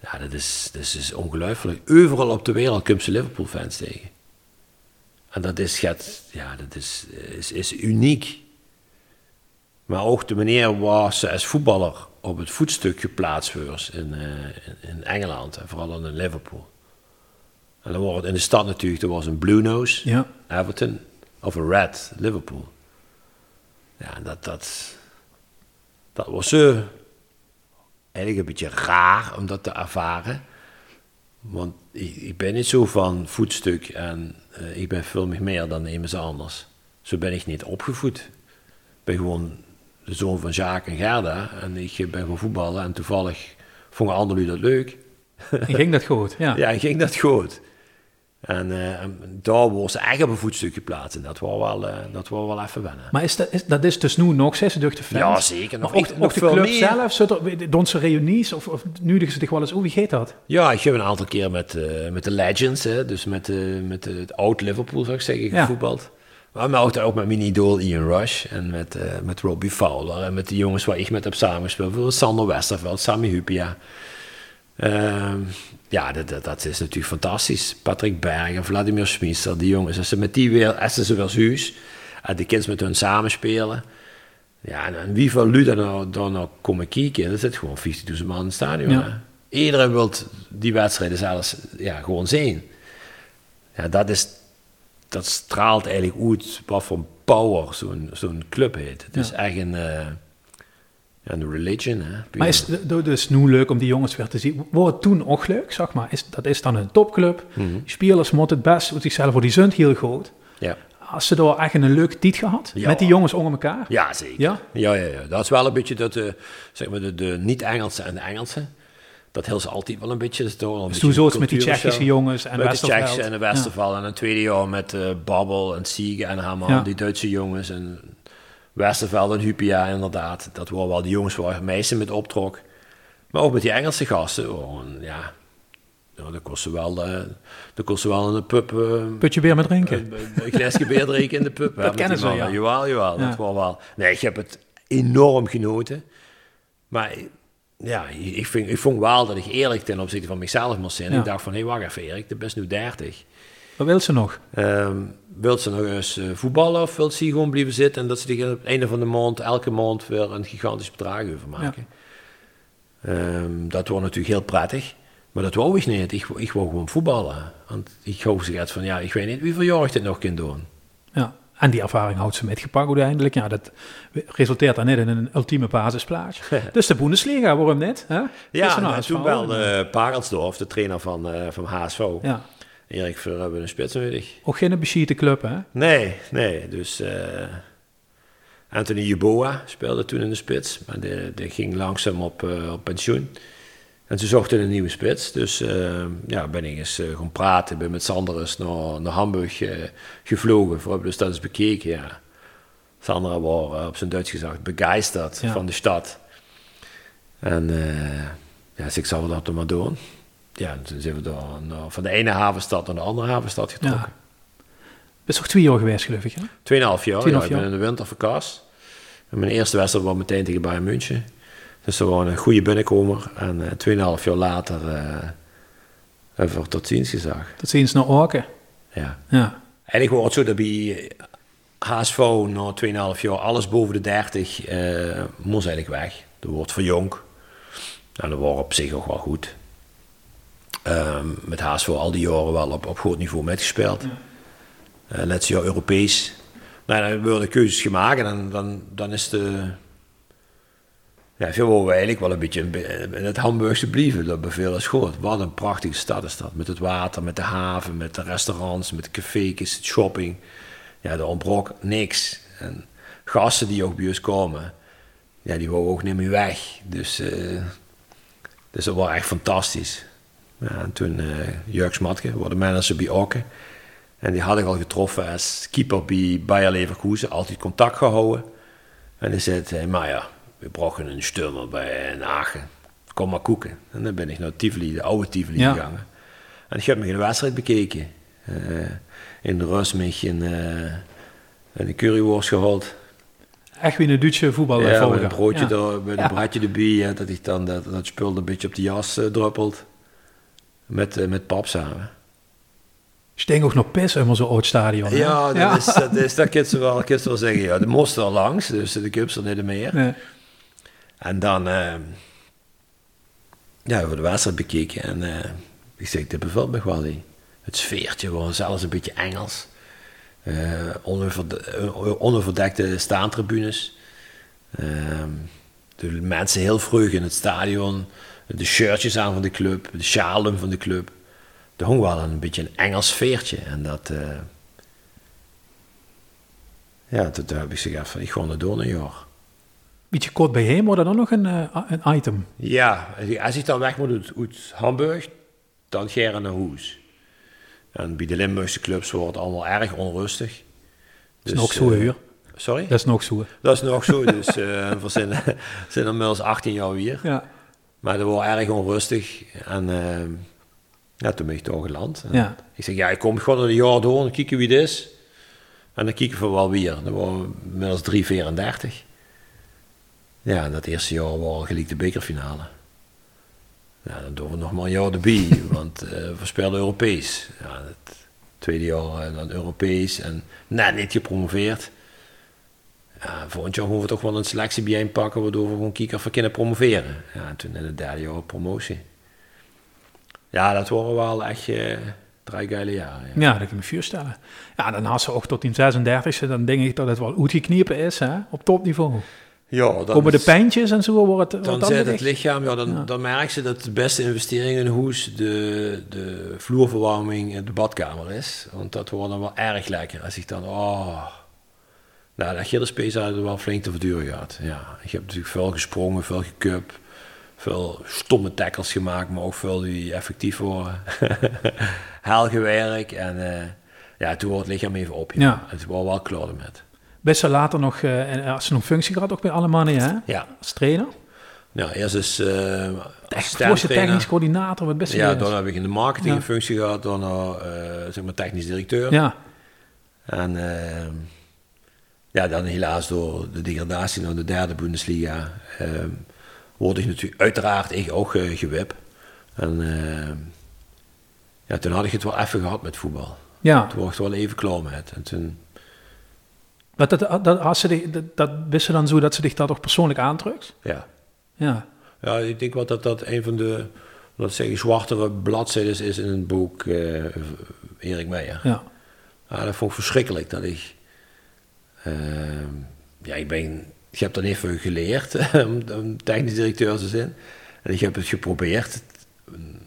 Speaker 3: Ja, dat is, dat is ongelooflijk. Overal op de wereld kun je Liverpool-fans tegen. En dat is, gaat, ja, dat is, is, is uniek. Maar ook de manier waar ze als voetballer op het voetstuk geplaatst wordt in, uh, in, in, Engeland en vooral dan in Liverpool. En dan wordt het in de stad natuurlijk, er was een Blue Nose,
Speaker 2: ja.
Speaker 3: Everton, of een Red, Liverpool. Ja, dat, dat, dat was zo eigenlijk een beetje raar om dat te ervaren. Want ik, ik ben niet zo van voetstuk en uh, ik ben veel meer dan iemand anders. Zo ben ik niet opgevoed. Ik ben gewoon de zoon van Jacques en Gerda en ik ben gaan voetballen en toevallig vonden anderen dat leuk.
Speaker 2: En ging dat goed, ja. <laughs>
Speaker 3: ja, ging dat goed. En, uh, en daar wordt ze echt op een voetstuk geplaatst. En dat was wel, uh, dat was wel even wennen.
Speaker 2: Maar is dat, is, dat is dus nu nog steeds de fans?
Speaker 3: Ja, zeker.
Speaker 2: Nog, ook, ook de club meer. zelf? Doen ze reunies? Of, of nudigen ze zich wel eens? Hoe, wie dat?
Speaker 3: Ja, ik heb een aantal keer met, uh, met de Legends, hè, dus met, met het oud Liverpool, zou ik zeggen, gevoetbald. Maar ook, ook met mijn idool Ian Rush en met, met Robbie Fowler en met de jongens waar ik met heb samengespeeld. Sander Westerveld, Sammy Hupia. Uh, ja, dat, dat, dat, is natuurlijk fantastisch. Patrick Bergen, Vladimir Smiester, die jongens. Als ze met die weer, als ze weer huis en de kids met hun samenspelen. Ja, en, en wie van jullie dan nou, nou komen kijken, dat zit gewoon 50.000 man in het stadion. Ja. Iedereen wil die wedstrijden zelfs ja, gewoon zien. Ja, dat, is, dat straalt eigenlijk uit wat voor power zo'n zo'n club heet. Het ja. is echt een... Uh, en religion, hè.
Speaker 2: Maar is het dus nu leuk om die jongens weer te zien? Wordt het toen ook leuk, zeg maar? Is, dat is dan een topclub. Mm -hmm. Spelers moeten het best uit zichzelf, voor die zijn heel groot.
Speaker 3: Ja.
Speaker 2: Als ze daar echt een leuke tijd gehad? Ja. Met die jongens onder elkaar?
Speaker 3: Ja, zeker.
Speaker 2: Ja?
Speaker 3: Ja, ja, ja. Dat is wel een beetje dat, uh, zeg maar, de, de niet-Engelse en de Engelse. Dat heel ze altijd wel een beetje. Dus door
Speaker 2: dus toen zoals met die Tsjechische jongens en
Speaker 3: Met de Tsjechische en de Westerval. Ja. En een tweede jaar met uh, Babbel en Siege en Hammer, ja. die Duitse jongens. En Westerveld en Hupia, inderdaad. Dat waren wel de jongens waar meesten met optrok. Maar ook met die Engelse gasten. Oh, ja, nou, dat kostte wel, uh, dat kostte wel een pub... Uh,
Speaker 2: Putje bier met drinken.
Speaker 3: Een, een glaasje bier drinken in de pub. <laughs>
Speaker 2: dat kennen ze, ja.
Speaker 3: Jawel, jawel. Ja. Dat was wel... Nee, ik heb het enorm genoten. Maar ja, ik, vind, ik vond wel dat ik eerlijk ten opzichte van mezelf moest zijn. Ja. Ik dacht van, hé, hey, wacht even Erik, je bent nu 30.
Speaker 2: Wat wil ze nog?
Speaker 3: Um, wil ze nog eens uh, voetballen of wil ze gewoon blijven zitten en dat ze zich op het einde van de maand, elke maand weer een gigantisch bedrag over maken? Ja. Um, dat wordt natuurlijk heel prettig, maar dat wou ik niet. Ik, ik wou gewoon voetballen. Want ik hoop uit van, ja, ik weet niet jaar ik dit nog kan doen.
Speaker 2: Ja, en die ervaring houdt ze metgepakt uiteindelijk. Ja, dat resulteert dan net in een ultieme basisplaats. <laughs> dus de Bundesliga, waarom net? Hè?
Speaker 3: Ja, nou, toen wel uh, Parelsdorf, de trainer van, uh, van HSV.
Speaker 2: Ja.
Speaker 3: Erik, we hebben een spits nodig.
Speaker 2: Ook geen beschiete club, hè?
Speaker 3: Nee, nee. Dus uh, Anthony Jeboa speelde toen in de spits. Maar die, die ging langzaam op, uh, op pensioen. En ze zochten een nieuwe spits. Dus uh, ja, ben ik eens gaan praten. Ben met Sander eens naar, naar Hamburg gevlogen. Voor dus dat eens bekeken, ja. Sander was op zijn Duits gezegd begeisterd ja. van de stad. En ja, dus ik zal dat maar doen ja, toen zijn we daar van de ene havenstad naar de andere havenstad getrokken.
Speaker 2: Ja. Dat is toch twee jaar geweest, geloof ik, hè?
Speaker 3: Tweeënhalf jaar, ja. Ik ben in de winter verkast. En mijn eerste wedstrijd was meteen tegen Bayern München. Dus dat was een goede binnenkomer. En uh, tweeënhalf jaar later uh, hebben we tot ziens gezag.
Speaker 2: Tot ziens naar Orken.
Speaker 3: Ja.
Speaker 2: ja.
Speaker 3: Eigenlijk wordt het zo dat bij HSV na 2,5 jaar alles boven de 30 uh, moest eigenlijk weg. Er wordt verjong. Nou, dat was op zich ook wel goed. Ehm, met HSV al die jaren wel op, op groot niveau metgespeeld. Uh, laatste jaar Europees. Nou, dan worden keuzes gemaakt en dan, dan, dan is de... Ja, veel we eigenlijk wel een beetje in het Hamburgse blijven. Dat beveel is goed. Wat een prachtige stad is dat. Met het water, met de haven, met de restaurants, met de cafés, het shopping. Ja, er ontbrok niks. En gasten die ook bij ons komen, ja, die wouden ook niet meer weg. Dus, uh, dus dat was echt fantastisch. En toen uh, Jurk Smatke, de manager bij Okke. En die had ik al getroffen als keeper bij Bayer Leverkusen. Altijd contact gehouden. En hij zei, hey, maar ja, we brauchen een stürmer bij Aachen. Kom maar koeken. En dan ben ik naar Tivoli, de oude Tivoli gegaan. En ik heb me de wedstrijd bekeken. Uh, in de rust een, uh, een curryworst gehaald.
Speaker 2: Echt wie een Duitse voetbal
Speaker 3: Ja, met een broodje ja. er, met een bradje erbij. dat ik dan dat, dat spul een beetje op de jas uh, druppelt. Met, uh, met pap samen.
Speaker 2: Je denkt ook nog pis in zo'n oud stadion.
Speaker 3: Ja, dat, ja. Is, dat, is, dat je wel, zeggen. Ja, de moest er langs, dus de cups er niet meer. Nee. En dan uh, ja, hebben we de wedstrijd bekeken en uh, ik zeg, dit bevalt me wel. Het sfeertje was zelfs een beetje Engels. Uh, onverdekte staantribunes. Ehm, de mensen heel vroeg in het stadion. De shirtjes aan van de club, de sjalen van de club. Er hong wel een beetje een Engels sfeertje. En dat... Uh, ja, toen heb ik gezegd van, ik ga er door een jaar.
Speaker 2: Beetje kort bij hem, wordt dan nog een, uh, een item?
Speaker 3: Ja, als ik dan weg moet uit, uit Hamburg, dan ga ik naar huis. En bij de Limburgse clubs wordt het allemaal erg onrustig.
Speaker 2: Dus, dat is nog zo, uh,
Speaker 3: Sorry?
Speaker 2: Dat is nog zo.
Speaker 3: Dat is nog zo, dus <laughs> we zijn, zijn inmiddels 18 jaar hier. Ja. Maar dat wordt erg onrustig. En uh, ja, toen ben ik toch geland. Ja. Ik zeg, ja, ik kom gewoon een jaar door en kijken wie het is. En dan kijken we wel weer. Dat waren inmiddels 3,34. Ja, dat eerste jaar was gelijk de bekerfinale. Ja, dan doen we nog maar een jaar erbij, <laughs> want uh, we spelen Europees. Ja, het tweede jaar dan Europees en net niet gepromoveerd. Ja, volgend jaar moeten we toch wel een selectie bijeenpakken, waardoor we gewoon kieken of we kunnen promoveren. Ja, en toen in het derde jaar promotie. Ja, dat waren wel echt uh, drie geile jaren.
Speaker 2: Ja. ja, dat kan ik me voorstellen. Ja, dan had ze ook tot in 36e, dan denk ik dat het wel uitgekniepen is hè, op topniveau.
Speaker 3: Ja, dan
Speaker 2: Komen de pijntjes en zo? Wordt het,
Speaker 3: dan zet het lichaam, ja, dan, ja. dan merk je dat de beste investering in hoes de, de vloerverwarming in de badkamer is. Want dat wordt dan wel erg lekker. Als ik dan, oh, nou, de space uit wel flink te verduren gaat. Ja, ik heb natuurlijk veel gesprongen, veel gekup, veel stomme tackles gemaakt, maar ook veel die effectief worden. <laughs> Heel gewerkt en uh, ja, toen wordt het lichaam even op. Ja. ja. Het wordt wel klaar met.
Speaker 2: Best wel later nog, uh, en als ze nog functie gehad, ook bij Allemania, hè?
Speaker 3: Ja.
Speaker 2: Als trainer.
Speaker 3: Ja, eerst is uh,
Speaker 2: technisch coördinator, wat best
Speaker 3: Ja, dan heb ik in de marketing een functie gehad, dan uh, zeg maar technisch directeur.
Speaker 2: Ja.
Speaker 3: En ja, dan helaas door de degradatie naar de derde Bundesliga word ik natuurlijk uiteraard ik ook gewip. En ja, toen had ik het wel even gehad met voetbal.
Speaker 2: Ja.
Speaker 3: Toen was ik wel even klaar met. En toen
Speaker 2: maar dat, dat, als ze dat, dat wist ze dan zo dat ze zich dat toch persoonlijk aandrukt?
Speaker 3: Ja.
Speaker 2: Ja.
Speaker 3: Ja, ik denk wel dat dat een van de, laat zeggen, zwartere bladzijden is in het boek uh, Erik Meijer.
Speaker 2: Ja.
Speaker 3: ja. Dat vond ik verschrikkelijk dat ik, ja, ik ben, ik heb dan even geleerd <laughs> om, om technisch directeur te zijn. En ik heb het geprobeerd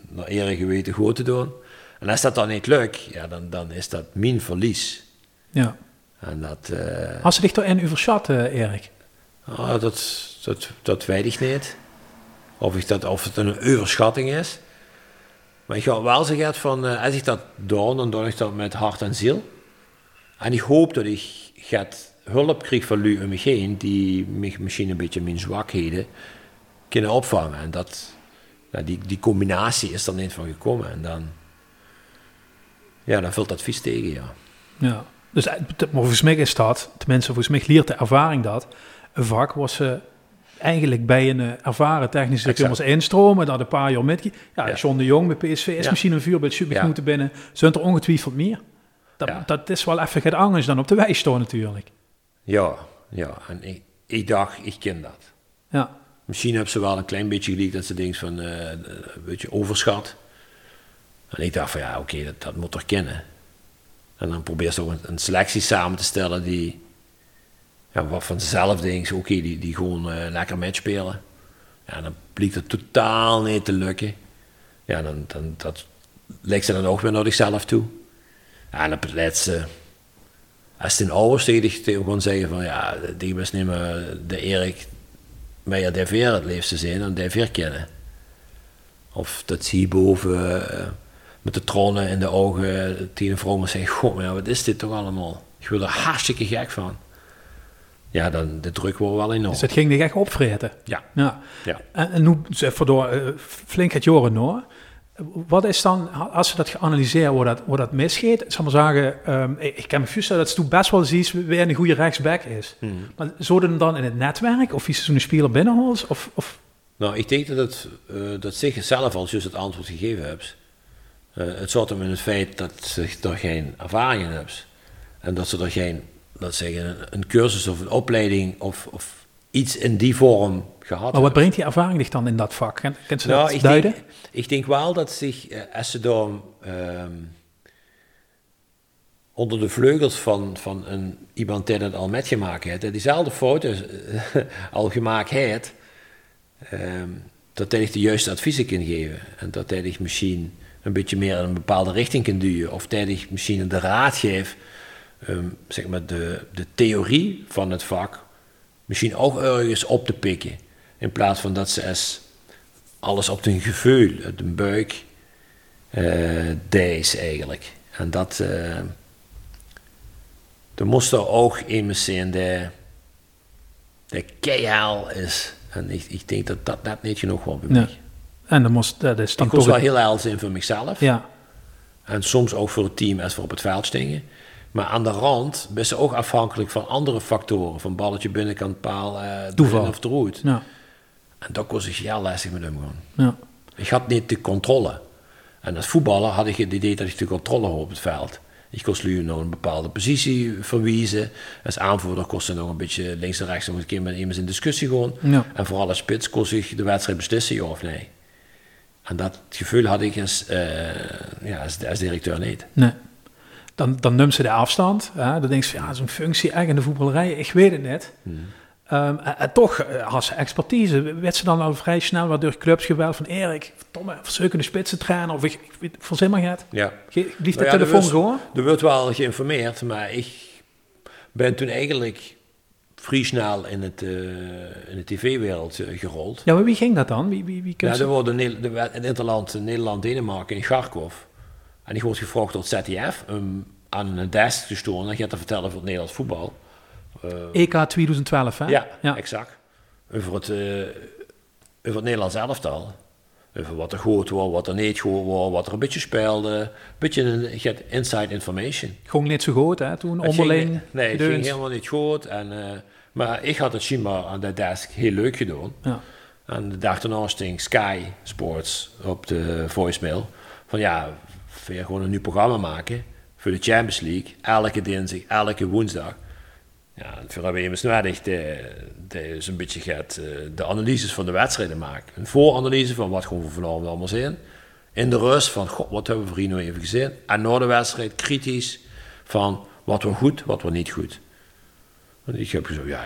Speaker 3: naar eer geweten goed te doen. En als dat dan niet lukt, ja, dan, dan is dat mijn verlies.
Speaker 2: Ja.
Speaker 3: En dat, uh,
Speaker 2: Als ze dich overschat, uh, Erik?
Speaker 3: Oh, dat, dat, dat weet ik niet. Of, ik dat, of het een overschatting is. Maar ik ga wel zeggen van, uh, als ik dat doe, dan doe ik dat met hart en ziel. En ik hoop dat ik gaat hulp krijg van jullie om me heen, die misschien een beetje mijn zwakheden kunnen opvangen. En dat, nou, die, die combinatie is er niet van gekomen. En dan, ja, dan vult dat vies tegen, ja.
Speaker 2: Ja. Dus maar volgens mij is dat, tenminste volgens mij leert de ervaring dat, een vak was ze eigenlijk bij een uh, ervaren technische directeur instromen, dat een paar jaar met. Ja, ja, John de Jong bij PSV is ja. misschien een vuurbeeld super ja. moeten binnen. Zijn er ongetwijfeld meer. Dat, dat is wel even het anders dan op de wijs natuurlijk.
Speaker 3: Ja, ja. En ik, ik dacht, ik ken dat.
Speaker 2: Ja.
Speaker 3: Misschien hebben ze wel een klein beetje gelijk dat ze denken van uh, een beetje overschat. En ik dacht van ja, oké, dat, dat moet toch kennen. En dan probeer ze ook een, een selectie samen te stellen die ja, wat vanzelf denkt, oké, die, die gewoon uh, lekker match spelen. Ja, dan blijkt het totaal niet te lukken. Ja, dan, dan dat lijkt ze dan ook weer naar zichzelf toe. Ja, en op het laatste, als een ouders tegen die gewoon zeggen van ja, die was niet meer de Erik Meijer de Veer het liefste zijn en de Veer kennen. Of dat zie je boven uh, met de tronnen in de ogen tegen een vrouw maar zeggen, god, maar wat is dit toch allemaal? Ik word er hartstikke gek van ja, dan de druk wordt wel enorm.
Speaker 2: Dus het ging dich echt opvreten?
Speaker 3: Ja.
Speaker 2: ja. ja. En, en nu, voor door, uh, flink het jaren hoor. Wat is dan, als je dat geanalyseerd hoe dat, hoe dat misgeet, zal maar zeggen, um, ik kan me voorstellen dat het best wel eens weer een goede rechtsback is. Hmm. Maar zouden dan in het netwerk, of is zo'n speler binnenholt? Of, of?
Speaker 3: Nou, ik denk dat het, uh, dat zich zelf al juist het antwoord gegeven hebt. Uh, het zat hem in het feit dat ze er geen ervaring in hebben. En dat ze er geen dat zeggen, een cursus of een opleiding of, of iets in die vorm gehad
Speaker 2: Maar wat brengt die ervaring zich dan in dat vak? Kent ze nou, dat
Speaker 3: ik
Speaker 2: duiden?
Speaker 3: Denk, ik denk wel dat zich, eh, als ze door ehm, onder de vleugels van, van een, iemand die het al met gemaakt heeft, diezelfde foto's <laughs> uh, al gemaakt heeft, um, dat hij de juiste adviezen kan geven. En dat hij misschien een beetje meer in een bepaalde richting kan duwen. Of dat hij misschien de raad geeft um, zeg maar de, de theorie van het vak misschien ook ergens op te pikken. In plaats van dat ze als alles op hun gevoel, de buik, uh, deed eigenlijk. En dat, uh, er moest er ook iemand zijn die, de keihard is. En ik, ik denk dat dat net niet genoeg was bij mij.
Speaker 2: En dan moest, dat is dan
Speaker 3: ik was wel heel hel zijn voor mezelf.
Speaker 2: Ja.
Speaker 3: En soms ook voor het team als we op het veld stingen. Maar aan de rand ben ze ook afhankelijk van andere factoren. Van balletje binnenkant paal, uh,
Speaker 2: Toeval.
Speaker 3: of eruit.
Speaker 2: Ja.
Speaker 3: En dat was ik heel lastig met hem gewoon.
Speaker 2: Ja.
Speaker 3: Ik had niet de controle. En als voetballer had ik het idee dat ik de controle had op het veld. Ik kon nu nog een bepaalde positie verwiezen. Als aanvoerder kost ze nog een beetje links en rechts nog een keer met iemand in discussie gewoon.
Speaker 2: Ja.
Speaker 3: En vooral als spits kost ik de wedstrijd beslissen, ja of nee. En dat gevoel had ik als, uh, ja, als, als directeur niet.
Speaker 2: Nee dan, dan neemt ze de afstand. Hè? Dan denkt ze, ja, zo'n functie echt in de voetballerij, ik weet het net. Hmm. Um, en, toch, eh, als expertise, werd ze dan al vrij snel wat door clubs geweld van Erik, verdomme, verzeukende spitsen trainen, of ik, ik voor zin maar gaat.
Speaker 3: Ja.
Speaker 2: Lief de nou telefoon gewoon.
Speaker 3: Er wordt wel geïnformeerd, maar ik ben toen eigenlijk vrij snel in, het, uh, in de tv-wereld uh, gerold.
Speaker 2: Ja, maar wie ging dat dan? Wie, wie, wie
Speaker 3: ja, er worden de, het interland Nederland, Denemarken in Garkov. En die wordt gevraagd door het ZDF um, aan een desk te storen en gaat te vertellen over het Nederlands voetbal.
Speaker 2: Uh, EK 2012, hè?
Speaker 3: Ja, ja. exact. Over het, uh, over het Nederlands elftal. Over wat er goed was, wat er niet goed was, wat er een beetje speelde. Een beetje een, inside information.
Speaker 2: Ging niet zo goed, hè, toen onderling?
Speaker 3: Ging, nee, het ging helemaal niet goed. En, uh, maar ik had het schijnbaar aan de desk heel leuk gedaan.
Speaker 2: Ja.
Speaker 3: En de dag daarna sting Sky Sports op de voicemail. Van ja, weer gewoon een nieuw programma maken voor de Champions League. Elke dinsdag, elke woensdag. Ja, voor hebben we immers nodig de, de, een beetje gaat, eh, de analyses van de wedstrijden maken. Een vooranalyse van wat gewoon we vanavond allemaal zien. In de rust van, god, wat hebben we voor nou even gezien. En na de wedstrijd kritisch van wat we goed, wat we niet goed. Ik heb gezegd, ja,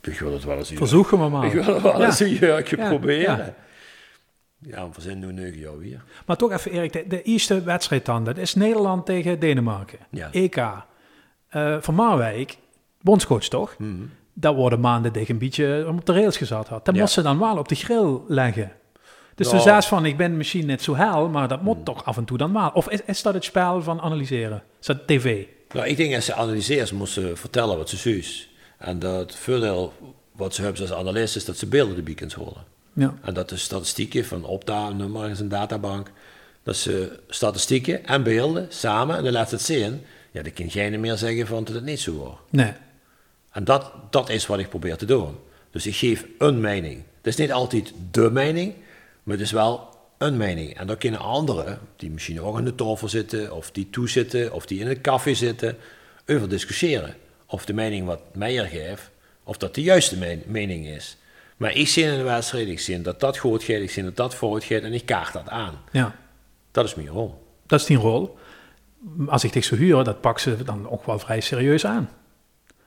Speaker 3: ik wil het wel eens
Speaker 2: Verzoeken we maar.
Speaker 3: Ik wil het wel eens een jurkje ja. Ja, we zijn nu negen jaar weer.
Speaker 2: Maar toch even Erik, de, de eerste wedstrijd dan, dat is Nederland tegen Denemarken.
Speaker 3: Ja.
Speaker 2: EK. Uh, van Marwijk, bondscoach toch?
Speaker 3: Mm
Speaker 2: Dat worden maanden tegen een beetje op de rails gezet had. Dat
Speaker 3: Ja.
Speaker 2: moest ze dan wel op de grill leggen. Dus
Speaker 3: Nou.
Speaker 2: toen zei ze van, ik ben misschien net zo hel, maar dat moet toch af en toe dan wel. Of is, is dat het spel van analyseren? Is dat tv?
Speaker 3: Nou, ik denk als ze analyseren, ze moesten vertellen wat ze zus. En dat voordeel wat ze hebben als analist is dat ze beelden de beacons horen.
Speaker 2: Ja.
Speaker 3: En dat is statistieken van opta-nummer is een databank. Dat ze statistieken en beelden samen en dan laat het zien. Ja, dan kan geen meer zeggen van dat het niet zo was.
Speaker 2: Nee.
Speaker 3: En dat, dat is wat ik probeer te doen. Dus ik geef een mening. Het is niet altijd de mening, maar het is wel een mening. En dan kunnen anderen, die misschien ook aan de tafel zitten, of die toezitten, of die in een café zitten, over discussiëren. Of de mening wat Meijer geeft, of dat de juiste me- mening is. Maar ik zie in de wedstrijd, ik zie dat dat goed gaat, ik zie dat dat fout gaat en ik kaart dat aan.
Speaker 2: Ja.
Speaker 3: Dat is mijn rol.
Speaker 2: Dat is die rol. Als ik dich zo huur, dat pak ze dan ook wel vrij serieus aan.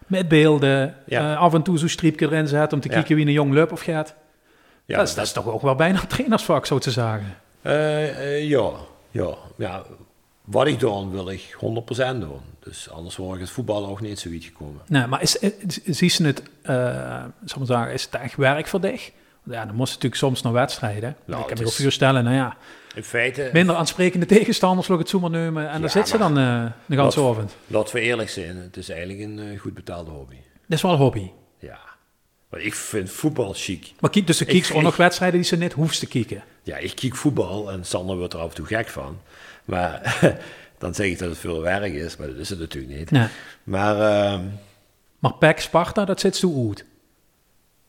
Speaker 2: Met beelden,
Speaker 3: Ja.
Speaker 2: eh, af en toe zo'n striepje erin zetten om te
Speaker 3: Ja.
Speaker 2: kijken wie een jong lup of gaat.
Speaker 3: Ja,
Speaker 2: dat, is, dat is toch ook wel bijna trainersvak, zo te zeggen.
Speaker 3: Eh, eh, ja, ja, ja. Wat ik doe, wil ik 100% doen. Dus anders word ik het voetbal ook niet zo wiet gekomen.
Speaker 2: Nee, maar is, is, zie ze het, eh zal zeggen, is het echt werk voor dich? Ja, dan moest je natuurlijk soms naar wedstrijden.
Speaker 3: Nou,
Speaker 2: ik kan me ook
Speaker 3: is-
Speaker 2: voorstellen, nou ja,
Speaker 3: In feite,
Speaker 2: minder aansprekende tegenstanders, ik het zo maar nemen. En
Speaker 3: Ja,
Speaker 2: daar zit ze dan eh de ganse avond.
Speaker 3: laten we eerlijk zijn, het is eigenlijk een eh, goed betaalde hobby.
Speaker 2: Dat is wel een hobby.
Speaker 3: Ja. Maar ik vind voetbal chic.
Speaker 2: Maar kijk, dus de kieks ook nog wedstrijden die ze net hoeft te kijken.
Speaker 3: Ja, ik kijk voetbal en Sander wordt er af en toe gek van. Maar <laughs> dan zeg ik dat het veel werk is, maar dat is het natuurlijk niet.
Speaker 2: Nee.
Speaker 3: Maar ehm,
Speaker 2: Maar PEC, Sparta, dat zit zo uit.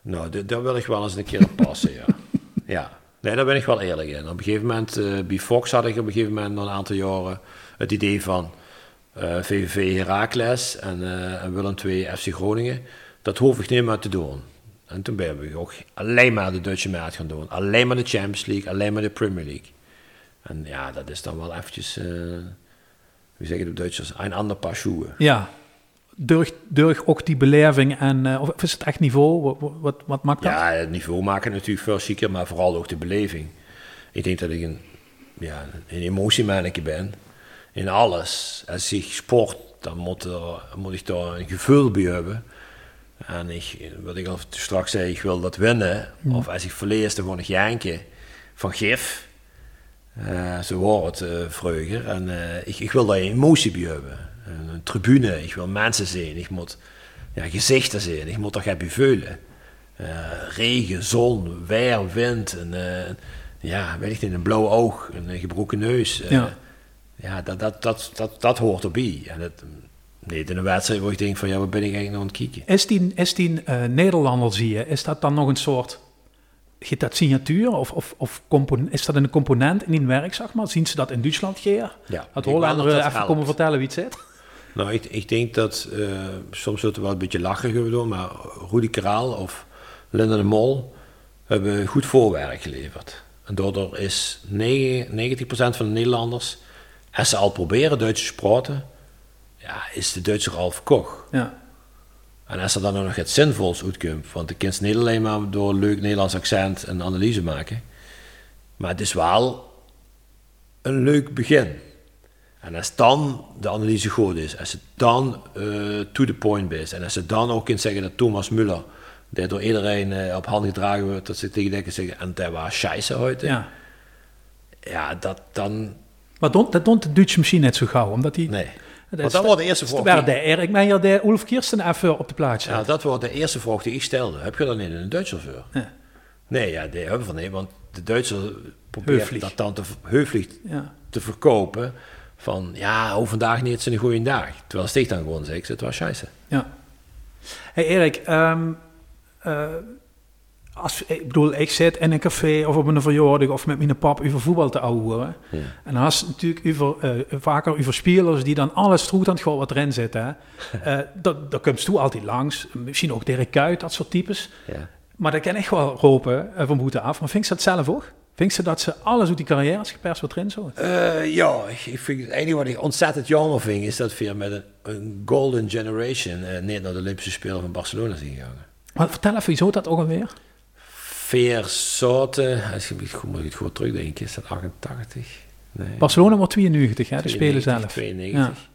Speaker 3: nou, daar wil ik wel eens een keer op passen, ja. <laughs> ja. Nee, daar ben ik wel eerlijk in. Op een gegeven moment, eh, bij Fox had ik op een gegeven moment, een aantal jaren, het idee van eh, VVV Heracles en, eh, en Willem II FC Groningen. Dat hoef ik niet meer te doen. En toen ben ik ook alleen maar de Duitse maat gaan doen. Alleen maar de Champions League, alleen maar de Premier League. En ja, dat is dan wel eventjes, eh hoe zeg je het op Duitsers, een ander paar schoenen.
Speaker 2: Ja. Durg, durg ook die beleving en... eh, of is het echt niveau? Wat, wat, wat maakt dat?
Speaker 3: Ja, het niveau maken natuurlijk veel zieker, maar vooral ook de beleving. Ik denk dat ik een, ja, een emotiemannetje ben. In alles. Als ik sport, dan moet, er, moet ik daar een gevoel bij hebben. En ik, wat ik al straks zei, ik wil dat winnen. Of als ik verlies, dan gewoon een janken van gif. Eh, zo wordt het vroeger. En eh, ik, ik wil daar emotie bij hebben. Een, tribune, ik wil mensen zien. Ik moet ja, gezichten zien. Ik moet bij voelen. Eh, regen, zon, weer, wind. En, ja, weet ik niet, een blauw oog, een gebroken neus.
Speaker 2: Ja.
Speaker 3: ja, dat, dat, dat, dat, dat hoort erbij. En dat, nee, in een wedstrijd waar ik denk van, ja, wat ben ik eigenlijk nou aan het kijken?
Speaker 2: Is die, is die eh, Nederlander, zie je, is dat dan nog een soort... Gaat dat signatuur of, of, of compon- is dat een component in die werk, zeg maar? Zien ze dat in Duitsland geer?
Speaker 3: Ja,
Speaker 2: Dat
Speaker 3: ik
Speaker 2: Hollander
Speaker 3: wou dat
Speaker 2: even komen vertellen wie het zit?
Speaker 3: Nou, ik, ik denk dat, eh, soms wordt er wel een beetje lachen door, maar Rudy Karaal of Linda de Mol hebben goed voorwerk geleverd. En daardoor is 9, 90% van de Nederlanders, als ze al proberen Duits te praten, ja, is de Duitse Ralf Koch.
Speaker 2: Ja.
Speaker 3: En als er dan nog het zinvols uitkomt, want de kind niet alleen maar door een leuk Nederlands accent een analyse maken, maar het is wel een leuk begin. En als dan de analyse goed is, als het dan eh, to the point is, en als ze dan ook kunt zeggen dat Thomas Müller, die door iedereen eh, op hand gedragen wordt, dat ze tegen denken zeggen, en dat was scheisse heute. Ja,
Speaker 2: ja.
Speaker 3: dat dan,
Speaker 2: Maar dat doet de Duitse misschien net zo gauw, omdat die...
Speaker 3: nee.
Speaker 2: Dat
Speaker 3: Want
Speaker 2: is-
Speaker 3: dat wordt de eerste vraag. die-
Speaker 2: de Erik Meijer, de Ulf Kirsten even op de plaats.
Speaker 3: Ja, dat wordt de eerste vraag die ik stelde. Heb je niet in een Duitser voor?
Speaker 2: Ja.
Speaker 3: Nee, ja, die hebben van nee, want de Duitser probeert dat dan te, heuflich
Speaker 2: ja.
Speaker 3: te verkopen. Van ja, hoe vandaag niet, het is een goede dag. Terwijl Sticht dan gewoon zegt, het was scheisse.
Speaker 2: Ja. Hey Erik, ehm, eh, als, ik bedoel, ik zit in een café of op een verjaardag of met mijn pap over voetbal te ouwen.
Speaker 3: Ja.
Speaker 2: En dan is natuurlijk over, eh, vaker over spelers die dan alles goed aan het gooien wat erin zit. Hè. <laughs> Eh, dat, dat komt toe altijd langs. Misschien ook Dirk Kuyt, dat soort types.
Speaker 3: Ja.
Speaker 2: Maar dat kan echt wel roepen eh, van boete af. Maar vind je dat zelf ook? Vind je dat ze alles uit die carrière is geperst wat erin zo?
Speaker 3: Eh, ja, ik, ik vind het enige wat ik ontzettend jammer vind, is dat we met een, een golden generation niet naar de Olympische Spelen van Barcelona zijn gegaan.
Speaker 2: Maar vertel even, zo dat ook alweer?
Speaker 3: Veer soorten, als je goed moet ik het goed terugdenken, is dat 88? Nee.
Speaker 2: Barcelona wordt 92, hè, de Spelen
Speaker 3: 92,
Speaker 2: zelf.
Speaker 3: 92.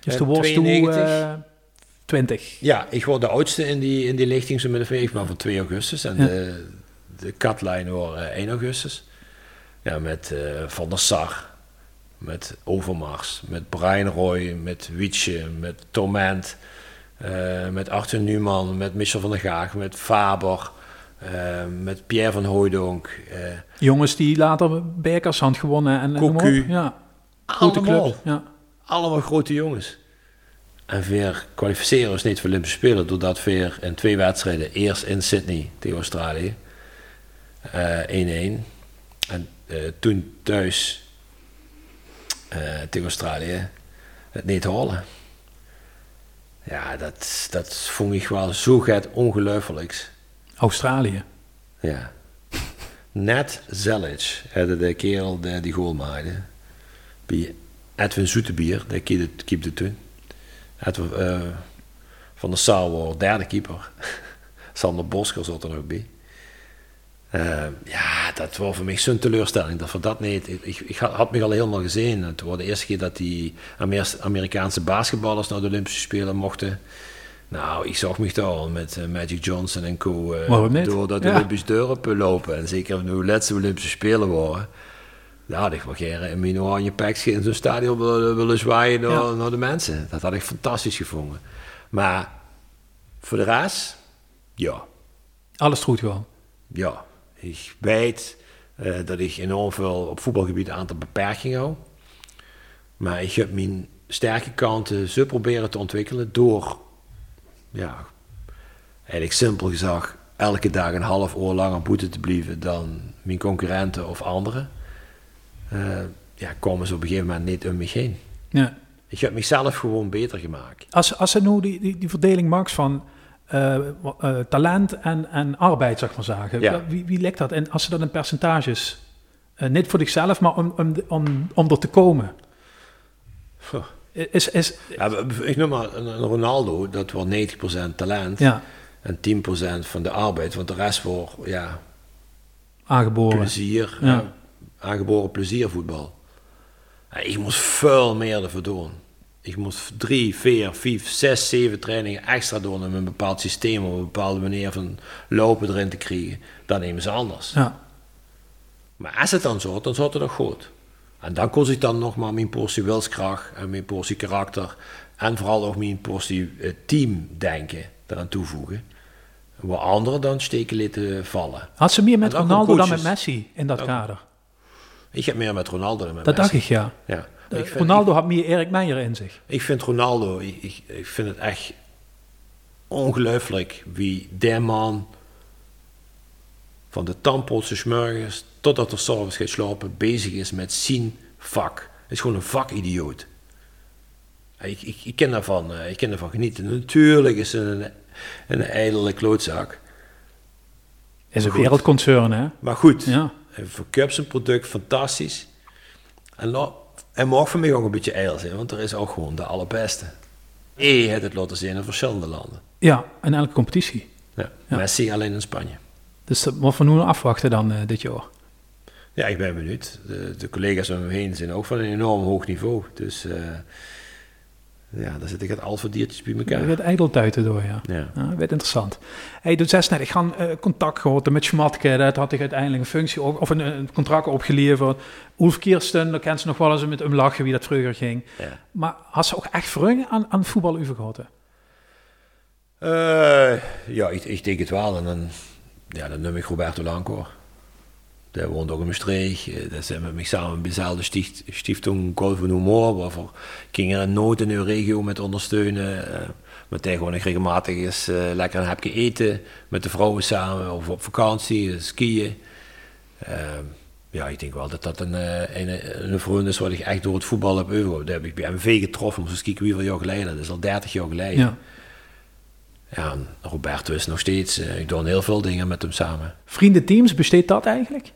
Speaker 2: Dus
Speaker 3: Eh,
Speaker 2: de worst toe
Speaker 3: 92.
Speaker 2: eh, 20.
Speaker 3: Ja, ik word de oudste in die, in die lichting, zo met de ik ben van 2 augustus. En
Speaker 2: Ja.
Speaker 3: de, de katlijn eh, 1 augustus. Ja, met eh, Van der Sar, met Overmars, met Brian Roy, met Wietje, met Torment, eh, met Arthur Newman, met Michel van der Gaag, met Faber, eh, met Pierre van Hooijdonk. eh,
Speaker 2: Jongens die later Bekers had gewonnen. En, en
Speaker 3: Cocu.
Speaker 2: Ja, grote
Speaker 3: allemaal,
Speaker 2: club. Ja.
Speaker 3: allemaal grote jongens. En weer kwalificeren ons niet voor Olympische Spelen, doordat we in twee wedstrijden, eerst in Sydney tegen Australië, eh, 1-1. En eh, toen thuis eh, tegen Australië het niet halen. Ja, dat, dat vond ik wel zo get ongelooflijks.
Speaker 2: Australië.
Speaker 3: Ja. <laughs> Net Zelic, de, de kerel die die goal maakte. bij Edwin Zoetebier, die keepte, toen. Van Sar was derde keeper. <laughs> Sander Bosker zat er nog bij. Uh, ja, dat was voor mij zo'n teleurstelling. Dat voor dat niet. Ik, ik, had me al helemaal gezien. Het was de eerste keer dat die Amerikaanse basketballers naar de Olympische Spelen mochten. Nou, ik zag me al met uh, Magic Johnson en co. Uh, door dat ja. Olympische deuren lopen. En zeker de laatste Olympische Spelen waren. Had ik wel graag in mijn oranje pakje in zo'n stadion willen, willen zwaaien naar, ja. naar de mensen. Dat had ik fantastisch gevonden. Maar voor de rest, ja.
Speaker 2: Alles goed gewoon?
Speaker 3: Ja. Ik weet uh, dat ik enorm veel op voetbalgebied een aantal beperkingen hou. Maar ik heb mijn sterke kanten zo proberen te ontwikkelen door, ja, eigenlijk simpel gezegd, elke dag een half uur langer boete te blijven dan mijn concurrenten of anderen. Uh, ja, komen ze op een gegeven moment niet om me heen. Ja. Ik heb mezelf gewoon beter gemaakt.
Speaker 2: Als, als ze nu die, die, die verdeling maakt van uh, uh, talent en, en arbeid, zeg maar zeggen. Ja. Wie, wie lekt dat? En als ze dat in percentages, niet voor zichzelf, maar om, om, om, om er te komen.
Speaker 3: Is, is, ja, ik noem maar een Ronaldo, dat was 90% talent ja. en 10% van de arbeid, want de rest wordt ja,
Speaker 2: aangeboren.
Speaker 3: plezier, ja. aangeboren pleziervoetbal. Ik moest veel meer ervoor doen. Ik moest drie, vier, vijf, zes, zeven trainingen extra doen om een bepaald systeem op een bepaalde manier van lopen erin te krijgen. Dan nemen ze anders. Ja. Maar als het dan zo, dan zat het nog goed. En dan kon ik dan nog maar mijn portie wilskracht en mijn portie karakter en vooral ook mijn portie uh, teamdenken eraan toevoegen. Waar anderen dan steken lieten vallen.
Speaker 2: Had ze meer met Ronaldo dan met Messi in dat kader?
Speaker 3: Ik heb meer met Ronaldo dan met
Speaker 2: dat
Speaker 3: Messi.
Speaker 2: Dat dacht ik, ja. ja. Uh, Ronaldo had meer Erik Meijer in zich.
Speaker 3: Ik vind Ronaldo, ik, ik, ik vind het echt ongelooflijk wie der man van de tandpootse smurgers totdat er s'avonds gaat slapen bezig is met zien vak. Het is gewoon een vakidioot. Ik, ik, ik ken daarvan, ik ken daarvan genieten. Natuurlijk is het een, een ijdele klootzak.
Speaker 2: Is een wereldconcern, hè?
Speaker 3: Maar goed, ja. verkoopt zijn product fantastisch. En nou, en mag voor mij ook een beetje eil zijn, want er is ook gewoon de allerbeste. E het het laten zien in verschillende landen.
Speaker 2: Ja, in elke competitie.
Speaker 3: Ja, ja. Messi alleen in Spanje.
Speaker 2: Dus dat moet van nu afwachten dan uh, dit jaar?
Speaker 3: Ja, ik ben benieuwd. De, de, collega's om me heen zijn ook van een enorm hoog niveau. Dus uh, ja, daar zit ik het alfadiertjes bij elkaar.
Speaker 2: Je werd ijdeltuiten door, ja. Ja. ja werd interessant. Hey, dus zes net, ik ga uh, contact gehad met Schmatke. Dat had ik uiteindelijk een functie of een, een contract opgeleverd. Ulf Kirsten, daar kent ze nog wel eens met hem lachen wie dat vroeger ging. Ja. Maar had ze ook echt vreugde aan, aan voetbal gehad?
Speaker 3: Uh, ja, ik, ik denk het wel. En dan, ja, dan noem ik Roberto Lancoor. Der woont ook in Maastricht. Dat zijn we met samen bij dezelfde sticht, Stiftung Golf en Humor, waarvoor kinderen in nood in uw regio met ondersteunen. Uh, met die gewoon regelmatig eens uh, lekker een hapje eten met de vrouwen samen of op vakantie, skiën. Uh, ja, ik denk wel dat dat een, een, een vriend is wat ik echt door het voetbal heb overgehouden. Dat heb ik bij MV getroffen, maar eens kijken hoeveel jaar geleden. Dat is al 30 jaar geleden. Ja, Roberto is nog steeds, ik doe heel veel dingen met hem samen.
Speaker 2: Vriendenteams, besteedt dat eigenlijk?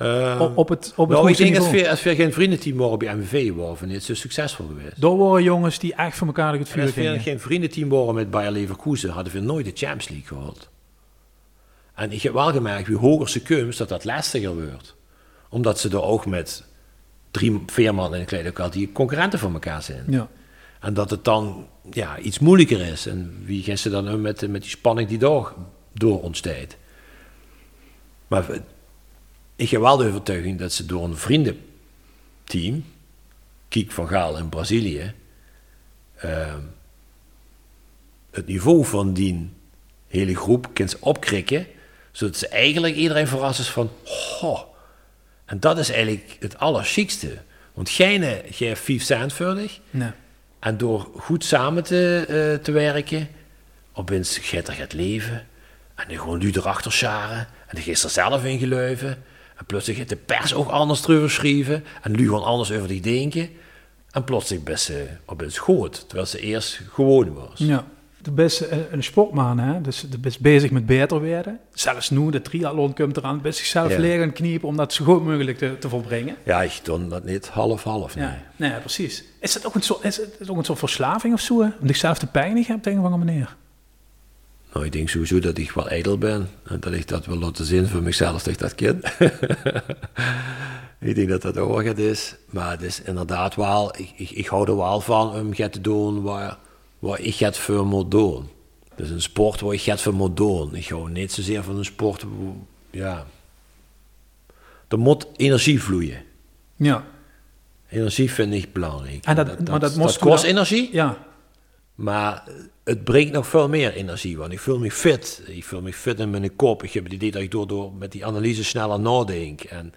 Speaker 2: Uh, op, op, het, op het
Speaker 3: nou, ik denk als we, als we geen vriendenteam waren bij MVV waren, het zo succesvol geweest.
Speaker 2: Door waren jongens die echt voor elkaar het vuur
Speaker 3: Als we geen vriendenteam waren met Bayer Leverkusen, hadden we nooit de Champions League gehad. En ik heb wel gemerkt, wie hoger ze komt, dat dat lastiger wordt. Omdat ze er ook met drie, vier man in een kleedlokaal die concurrenten van elkaar zijn. Ja. En dat het dan ja, iets moeilijker is. En wie ze dan met, met die spanning die door, door ontstaat. Maar ik heb wel de overtuiging dat ze door een vriendenteam, Kiek van Gaal in Brazilië, uh, het niveau van die hele groep kunnen opkrikken, zodat ze eigenlijk iedereen verrast is van, oh, en dat is eigenlijk het allerchicste. Want gij geeft vijf cent Nee. En door goed samen te, uh, te werken, opeens gaat er het leven. En dan gewoon nu erachter scharen. En dan geeft er zelf in geluiven. En plotseling heeft de pers ook anders terug geschreven. En nu gewoon anders over die denken. En plotseling best ze op het schoot, terwijl ze eerst gewoon was.
Speaker 2: Ja. Je bent eh, een sportman, hè? dus je bent bezig met beter werden. Zelfs nu, de triathlon komt eraan, best zichzelf
Speaker 3: Ja.
Speaker 2: leren kniepen om dat zo goed mogelijk te, te volbrengen.
Speaker 3: Ja, ik doe dat niet half-half. Nee.
Speaker 2: Ja, nee, precies. Is het ook een soort, is het ook een soort verslaving of zo? hè? Om zichzelf te pijnigen op de een of andere manier?
Speaker 3: Nou, ik denk sowieso dat ik wel ijdel ben. En dat ik dat wil laten zien voor mezelf dat ik dat ken. <laughs> ik denk dat dat ook het is. Maar het is inderdaad wel... Ik, ik, ik hou er wel van om het te doen waar, waar ik het voor moet doen. Dus een sport waar ik het voor moet doen. Ik hou niet zozeer van een sport... Ja... Er moet energie vloeien.
Speaker 2: Ja.
Speaker 3: Energie vind ik belangrijk.
Speaker 2: En dat- maar dat
Speaker 3: kost energie.
Speaker 2: Ja,
Speaker 3: Maar het brengt nog veel meer energie, want ik voel me fit. Ik voel me fit in mijn kop. Ik heb het idee dat ik door, door met die analyse sneller nadenk. En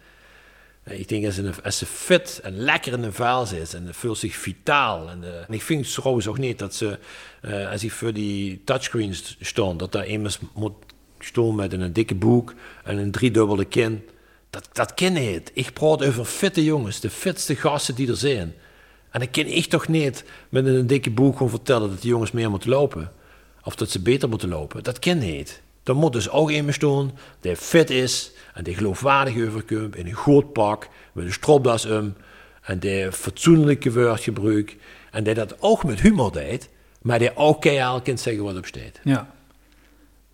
Speaker 3: ik denk als ze, als ze fit en lekker in de vel zit en voelt zich vitaal. En, eh, en ik vind trouwens ook niet dat ze, eh, als ik voor die touchscreens stond, dat daar iemand moet staan met een dikke boek en een driedubbele kin. Dat, dat ken niet. Ik praat over fitte jongens, de fitste gasten die er zijn. En dan kan ik toch niet met een dikke boek gewoon vertellen dat die jongens meer moeten lopen. Of dat ze beter moeten lopen. Dat kan niet. Er moet dus ook iemand staan die fit is en die geloofwaardig overkomt in een goed pak, met een stropdas om en die fatsoenlijke woord gebruikt en die dat ook met humor deed, maar die ook keihard kan zeggen wat op staat.
Speaker 2: ja.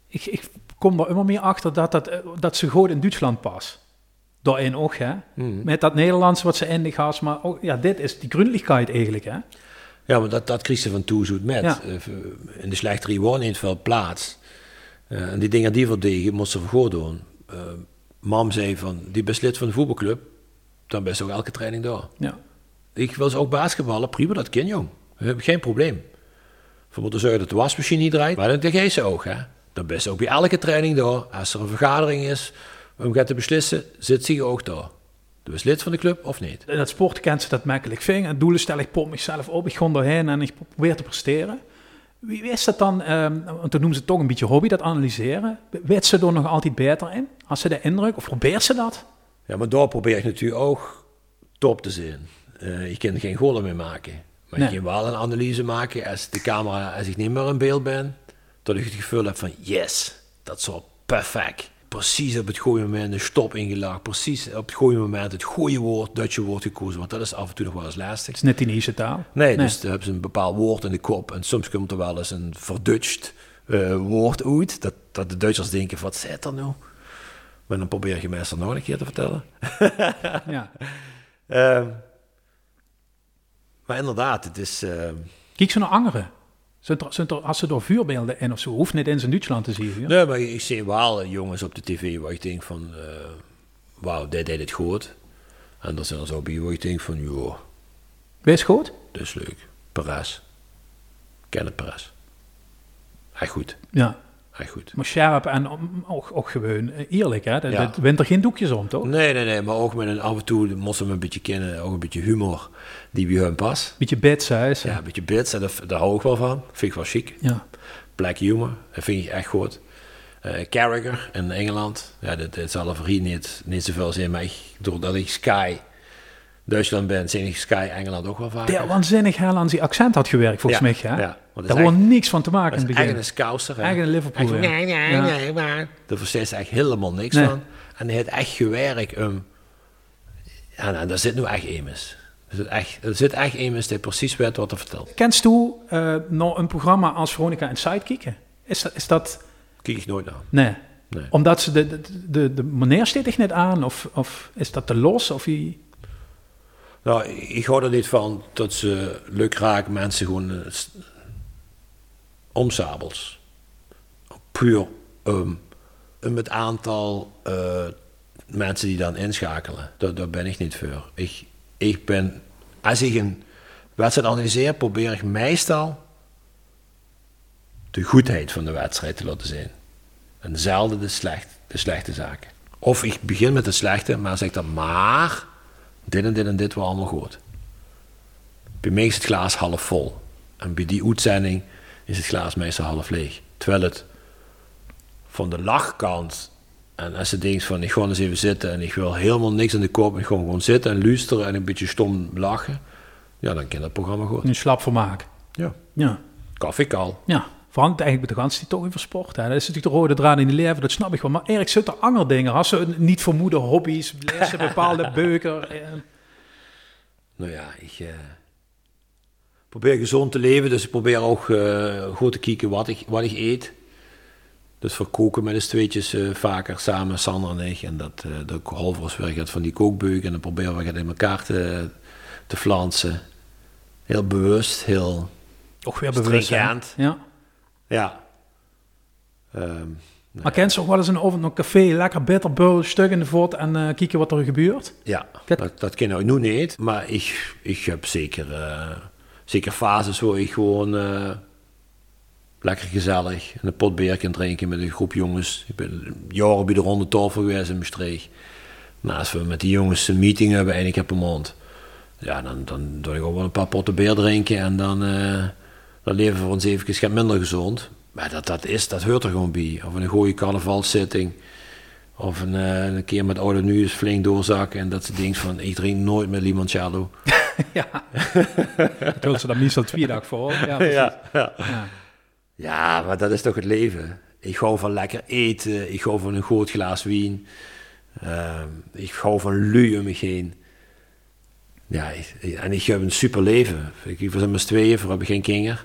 Speaker 2: Ik, ik kom er immer meer achter dat, dat, eh, dat ze goed in Duitsland pas. Daarin ook, hè. Met dat Nederlands wat ze eindig had, maar ook, ja, dit is die gründlichkeit eigenlijk, hè.
Speaker 3: Ja, maar dat, dat kreeg ze van Toezoet met.
Speaker 2: Ja.
Speaker 3: Eh, In de slechterie woont niet veel plaats. Eh, en die dingen die verdedigen, moesten ze voor doen. Mam zei van, die best lid van de voetbalclub, dan best ook elke training daar.
Speaker 2: Ja.
Speaker 3: Ik wil ze ook basketballen, prima, dat ken jong. We hebben geen probleem. We moeten zorgen dat de wasmachine niet draait, maar dat geeft ze ook. Hè. Dan best ook bij elke training daar. Als er een vergadering is om gaat te beslissen, zit ze ook daar. Dus lid van de club of niet?
Speaker 2: In dat sport kent ze dat makkelijk ving. En doelen stel ik pop mezelf op, ik ga erheen en ik probeer te presteren. Wie is dat dan, ehm, want toen noemen ze het toch een beetje hobby, dat analyseren. Weet ze er nog altijd beter in? Als ze de indruk, of probeert ze dat?
Speaker 3: Ja, maar daar probeer ik natuurlijk ook top te zijn. Eh je kan geen golen meer maken. Maar
Speaker 2: Nee.
Speaker 3: je kan wel een analyse maken als de camera, als ik niet meer in beeld ben, dat ik het gevoel heb van yes, dat is zo perfect. Precies op het goede moment een stop ingelaagd. Precies op het goede moment het goede woord, Duitse woord gekozen. Want dat is af en toe nog wel eens lastig.
Speaker 2: Het is net die Nische taal.
Speaker 3: Nee, dus dan hebben ze een bepaald woord in de kop. En soms komt er wel eens een verdutscht eh, woord uit. Dat, dat de Duitsers denken, wat zit er nou? Maar dan probeer je meestal nog een keer te vertellen. <laughs>
Speaker 2: Ja.
Speaker 3: Ehm, maar inderdaad, het is... ehm,
Speaker 2: Kijk ze naar anderen. Als ze door vuurbeelden in of zo, hoeft niet eens in Duitsland te zien. Ja?
Speaker 3: nee, maar ik zie wel jongens op de tv waar ik denk van... eh, Wauw, die deed het goed. En er zijn er zo bij waar ik denk van... Joh,
Speaker 2: Wees goed?
Speaker 3: dat is leuk. Perez. Kenneth Perez. Hij goed.
Speaker 2: Ja.
Speaker 3: Hij goed.
Speaker 2: Maar scherp en ook, ook gewoon eerlijk, hè? Dat,
Speaker 3: Ja.
Speaker 2: dat wint er geen doekjes om, toch?
Speaker 3: Nee, nee, nee. Maar ook met een af en toe moesten we een beetje kennen. Ook een beetje humor die bij hun past.
Speaker 2: Beetje bits, hè? is,
Speaker 3: Ja, een beetje bits. En daar hou ik wel van. Vind ik wel chic.
Speaker 2: ja.
Speaker 3: Black humor, dat vind ik echt goed. Eh Carragher in Engeland, ja, dat, dat zal er voor hier niet, niet zoveel zijn, maar ik, doordat ik Sky Duitsland ben, zie ik Sky Engeland ook wel vaak.
Speaker 2: Der waanzinnig heel aan die accent had gewerkt, volgens
Speaker 3: Ja,
Speaker 2: mij, hè?
Speaker 3: ja, want
Speaker 2: Daar wordt niks van te maken in het begin.
Speaker 3: eigen Scouser.
Speaker 2: Eigen Liverpool, ja.
Speaker 3: nee, nee,
Speaker 2: Ja.
Speaker 3: nee, maar. Daar versteekt ze echt helemaal niks
Speaker 2: Nee.
Speaker 3: van. En hij heeft echt gewerkt om... Ja, nou, daar zit nu echt Emus. Er zit echt, er zit echt Emus die precies weet wat er vertelt.
Speaker 2: Kent u eh nog een programma als Veronica en Sidekicken? Is dat, is dat...
Speaker 3: Kijk ik nooit naar.
Speaker 2: Nee.
Speaker 3: Nee.
Speaker 2: Omdat ze de, de, de, de steekt zich net aan? Of, of is dat te los? Of wie...
Speaker 3: Nou, ik hou er niet van dat ze lukraak mensen gewoon eh, s- omzabels. Puur um, um het aantal eh, mensen die dan inschakelen. Daar, daar ben ik niet voor. Ik, ik ben, als ik een wedstrijd analyseer, probeer ik meestal de goedheid van de wedstrijd te laten zien. En zelden de, slecht, de slechte zaken. Of ik begin met de slechte, maar zeg dan maar dit en dit en dit was allemaal goed. Bij mij is het glaas half vol. En bij die uitzending is het glaas meestal half leeg. Terwijl het van de lachkant, en als je denkt van ik ga eens even zitten en ik wil helemaal niks in de kop, ik ga gewoon zitten en luisteren en een beetje stom lachen, ja, dan kan dat programma goed.
Speaker 2: Een slap vermaak.
Speaker 3: Ja.
Speaker 2: Ja.
Speaker 3: Koffie al.
Speaker 2: Ja. Verhangt eigenlijk met de gans die toch over sport. Hè. Dat is natuurlijk de rode draad in die leven, dat snap ik wel. Maar Erik, zit er andere dingen? Als ze niet vermoeden hobby's, lezen bepaalde <laughs> beuken? eh,
Speaker 3: Nou ja, ik eh, probeer gezond te leven, dus ik probeer ook eh, goed te kijken wat ik, wat ik eet. Dus voor koken met de tweetjes vaker samen, Sandra en ik. En dat, dat ik halvers weer gaat van die kookbeuk en dan proberen we het in elkaar te, te flansen. Heel bewust, heel
Speaker 2: Toch weer bewust.
Speaker 3: stringent.
Speaker 2: Ja.
Speaker 3: Ja. Ehm,
Speaker 2: Maar kent ze ook wel eens een over een café, lekker bitterbul, stuk in de voet en eh kijken wat er gebeurt?
Speaker 3: Ja, dat, dat ken ik nu niet. Maar ik, ik heb zeker, eh, zeker fases waar ik gewoon eh, lekker gezellig een pot bier kan drinken met een groep jongens. Ik ben jaren bij de ronde tafel geweest in Maastricht. Maar als we met die jongens een meeting hebben, één keer per maand, ja, dan, dan doe ik ook wel een paar potten bier drinken en dan, eh, dan leven we ons even minder gezond. Maar dat, dat, is, dat hoort er gewoon bij. Of een goede carnavalszitting. Of een, eh, een keer met oude nu eens flink doorzakken en dat ze denkt van ik drink nooit met limoncello. <laughs>
Speaker 2: ja. Dat wil ze dan meestal twee dagen voor. Ja, <laughs>
Speaker 3: ja, ja.
Speaker 2: Ja.
Speaker 3: ja, maar dat is toch het leven. Ik hou van lekker eten, ik hou van een groot glas wien. Ehm, ik hou van lui om me heen. Ja, ik- en ik heb een super leven. Ik zijn met z'n tweeën, we hebben geen kinderen.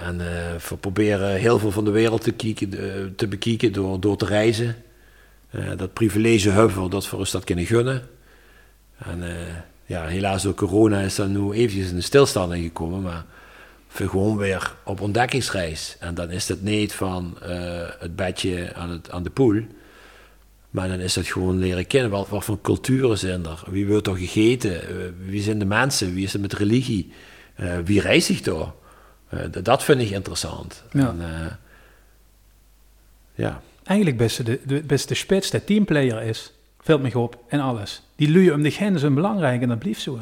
Speaker 3: En eh, we proberen heel veel van de wereld te, kieken, eh, te bekijken door, door te reizen. Eh, dat privilege hebben dat we ons dat kunnen gunnen. En ja, helaas door corona is dat nu eventjes in de stilstand gekomen, maar we gewoon weer op ontdekkingsreis. En dan is het niet van het bedje aan, het, aan de pool, maar dan is het gewoon leren kennen. Wat, voor culturen zijn er? Wie wordt er gegeten? Wie zijn de mensen? Wie is het met religie? Wie reist zich door? Eh, dat vind ik interessant.
Speaker 2: Ja.
Speaker 3: En, eh, ja.
Speaker 2: Eigenlijk best de, de, best de spits, de teamplayer is. Valt me op en alles. Die lui om de heen zijn belangrijk en dat blijft zo.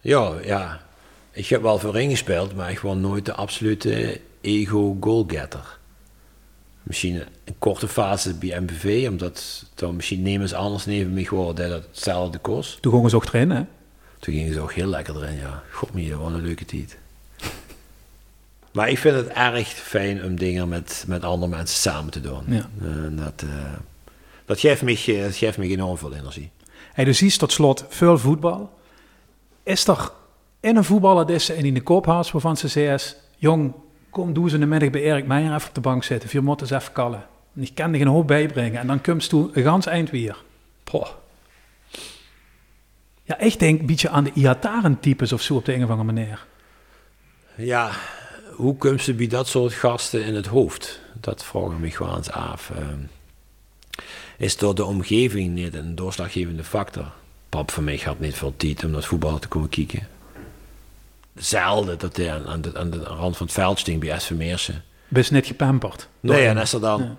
Speaker 3: Ja, ja. Ik heb wel voorin gespeeld, maar ik was nooit de absolute ego-goalgetter. Misschien een korte fase bij MVV, omdat toen misschien nemers anders nemen me gewoon dat het hetzelfde kost.
Speaker 2: Toen gingen ze ook erin, hè?
Speaker 3: Toen gingen ze ook heel lekker erin, ja. God me, een leuke tijd. Maar ik vind het erg fijn om dingen met, met andere mensen samen te doen.
Speaker 2: Ja.
Speaker 3: En dat, eh, dat, geeft me, eh, dat geeft me enorm veel energie.
Speaker 2: Hey, dus ziet tot slot veel voetbal. Is er in een voetballer die ze in de koophuis waarvan ze zegt, jong, kom doe ze in de middag bij Erik Meijer even op de bank zitten. Vier moeten eens even kallen. En ik kan er een hoop bijbrengen. En dan komt toe een gans eind weer. Poh. Ja, ik denk een beetje aan de Iataren-types of zo op de een of andere manier.
Speaker 3: Ja, hoe komt ze bij dat soort gasten in het hoofd? Dat vraag ik me gewoon af. Ehm, Is door de omgeving niet een doorslaggevende factor? Pap van mij had niet veel tijd om naar voetbal te komen kijken. Zelden dat hij aan, de, aan de rand van het veld sting bij SV Meersen.
Speaker 2: Best net gepamperd.
Speaker 3: Nee, en als er dan,
Speaker 2: Ja.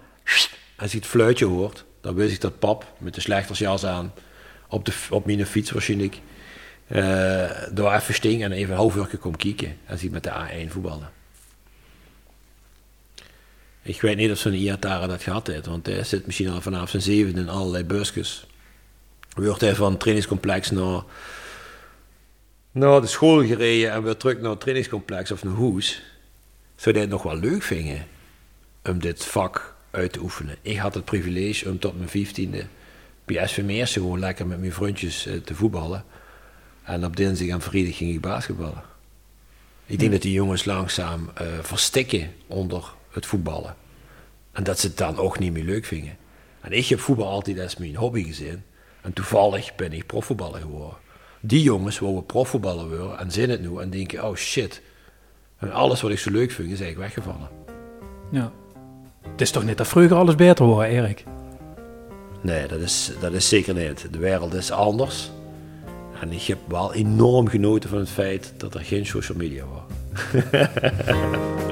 Speaker 3: als ik het fluitje hoort, dan wist ik dat pap met de slechtersjas aan, op, de, op mijn fiets waarschijnlijk, eh door even sting en even een half uur komt kijken als ik met de A1 voetbalde. Ik weet niet of zo'n Iatara dat gehad heeft, want hij zit misschien al vanaf zijn zevende in allerlei busjes. Wordt hij van het trainingscomplex naar, naar de school gereden en weer terug naar het trainingscomplex of naar huis. Zou hij het nog wel leuk vinden om dit vak uit te oefenen? Ik had het privilege om tot mijn vijftiende bij SV Meersen gewoon lekker met mijn vriendjes eh, te voetballen. En op dinsdag en vrijdag ging ik basketballen. Ik denk dat die jongens langzaam eh, verstikken onder het voetballen. En dat ze het dan ook niet meer leuk vinden. En ik heb voetbal altijd als mijn hobby gezien. En toevallig ben ik profvoetballer geworden. Die jongens wouden profvoetballer worden en zien het nu en denken, oh shit. En alles wat ik zo leuk vind is eigenlijk weggevallen.
Speaker 2: Ja. Het is toch niet dat vroeger alles beter was, Erik?
Speaker 3: Nee, dat is, dat is zeker niet. De wereld is anders. En ik heb wel enorm genoten van het feit dat er geen social media was. <laughs>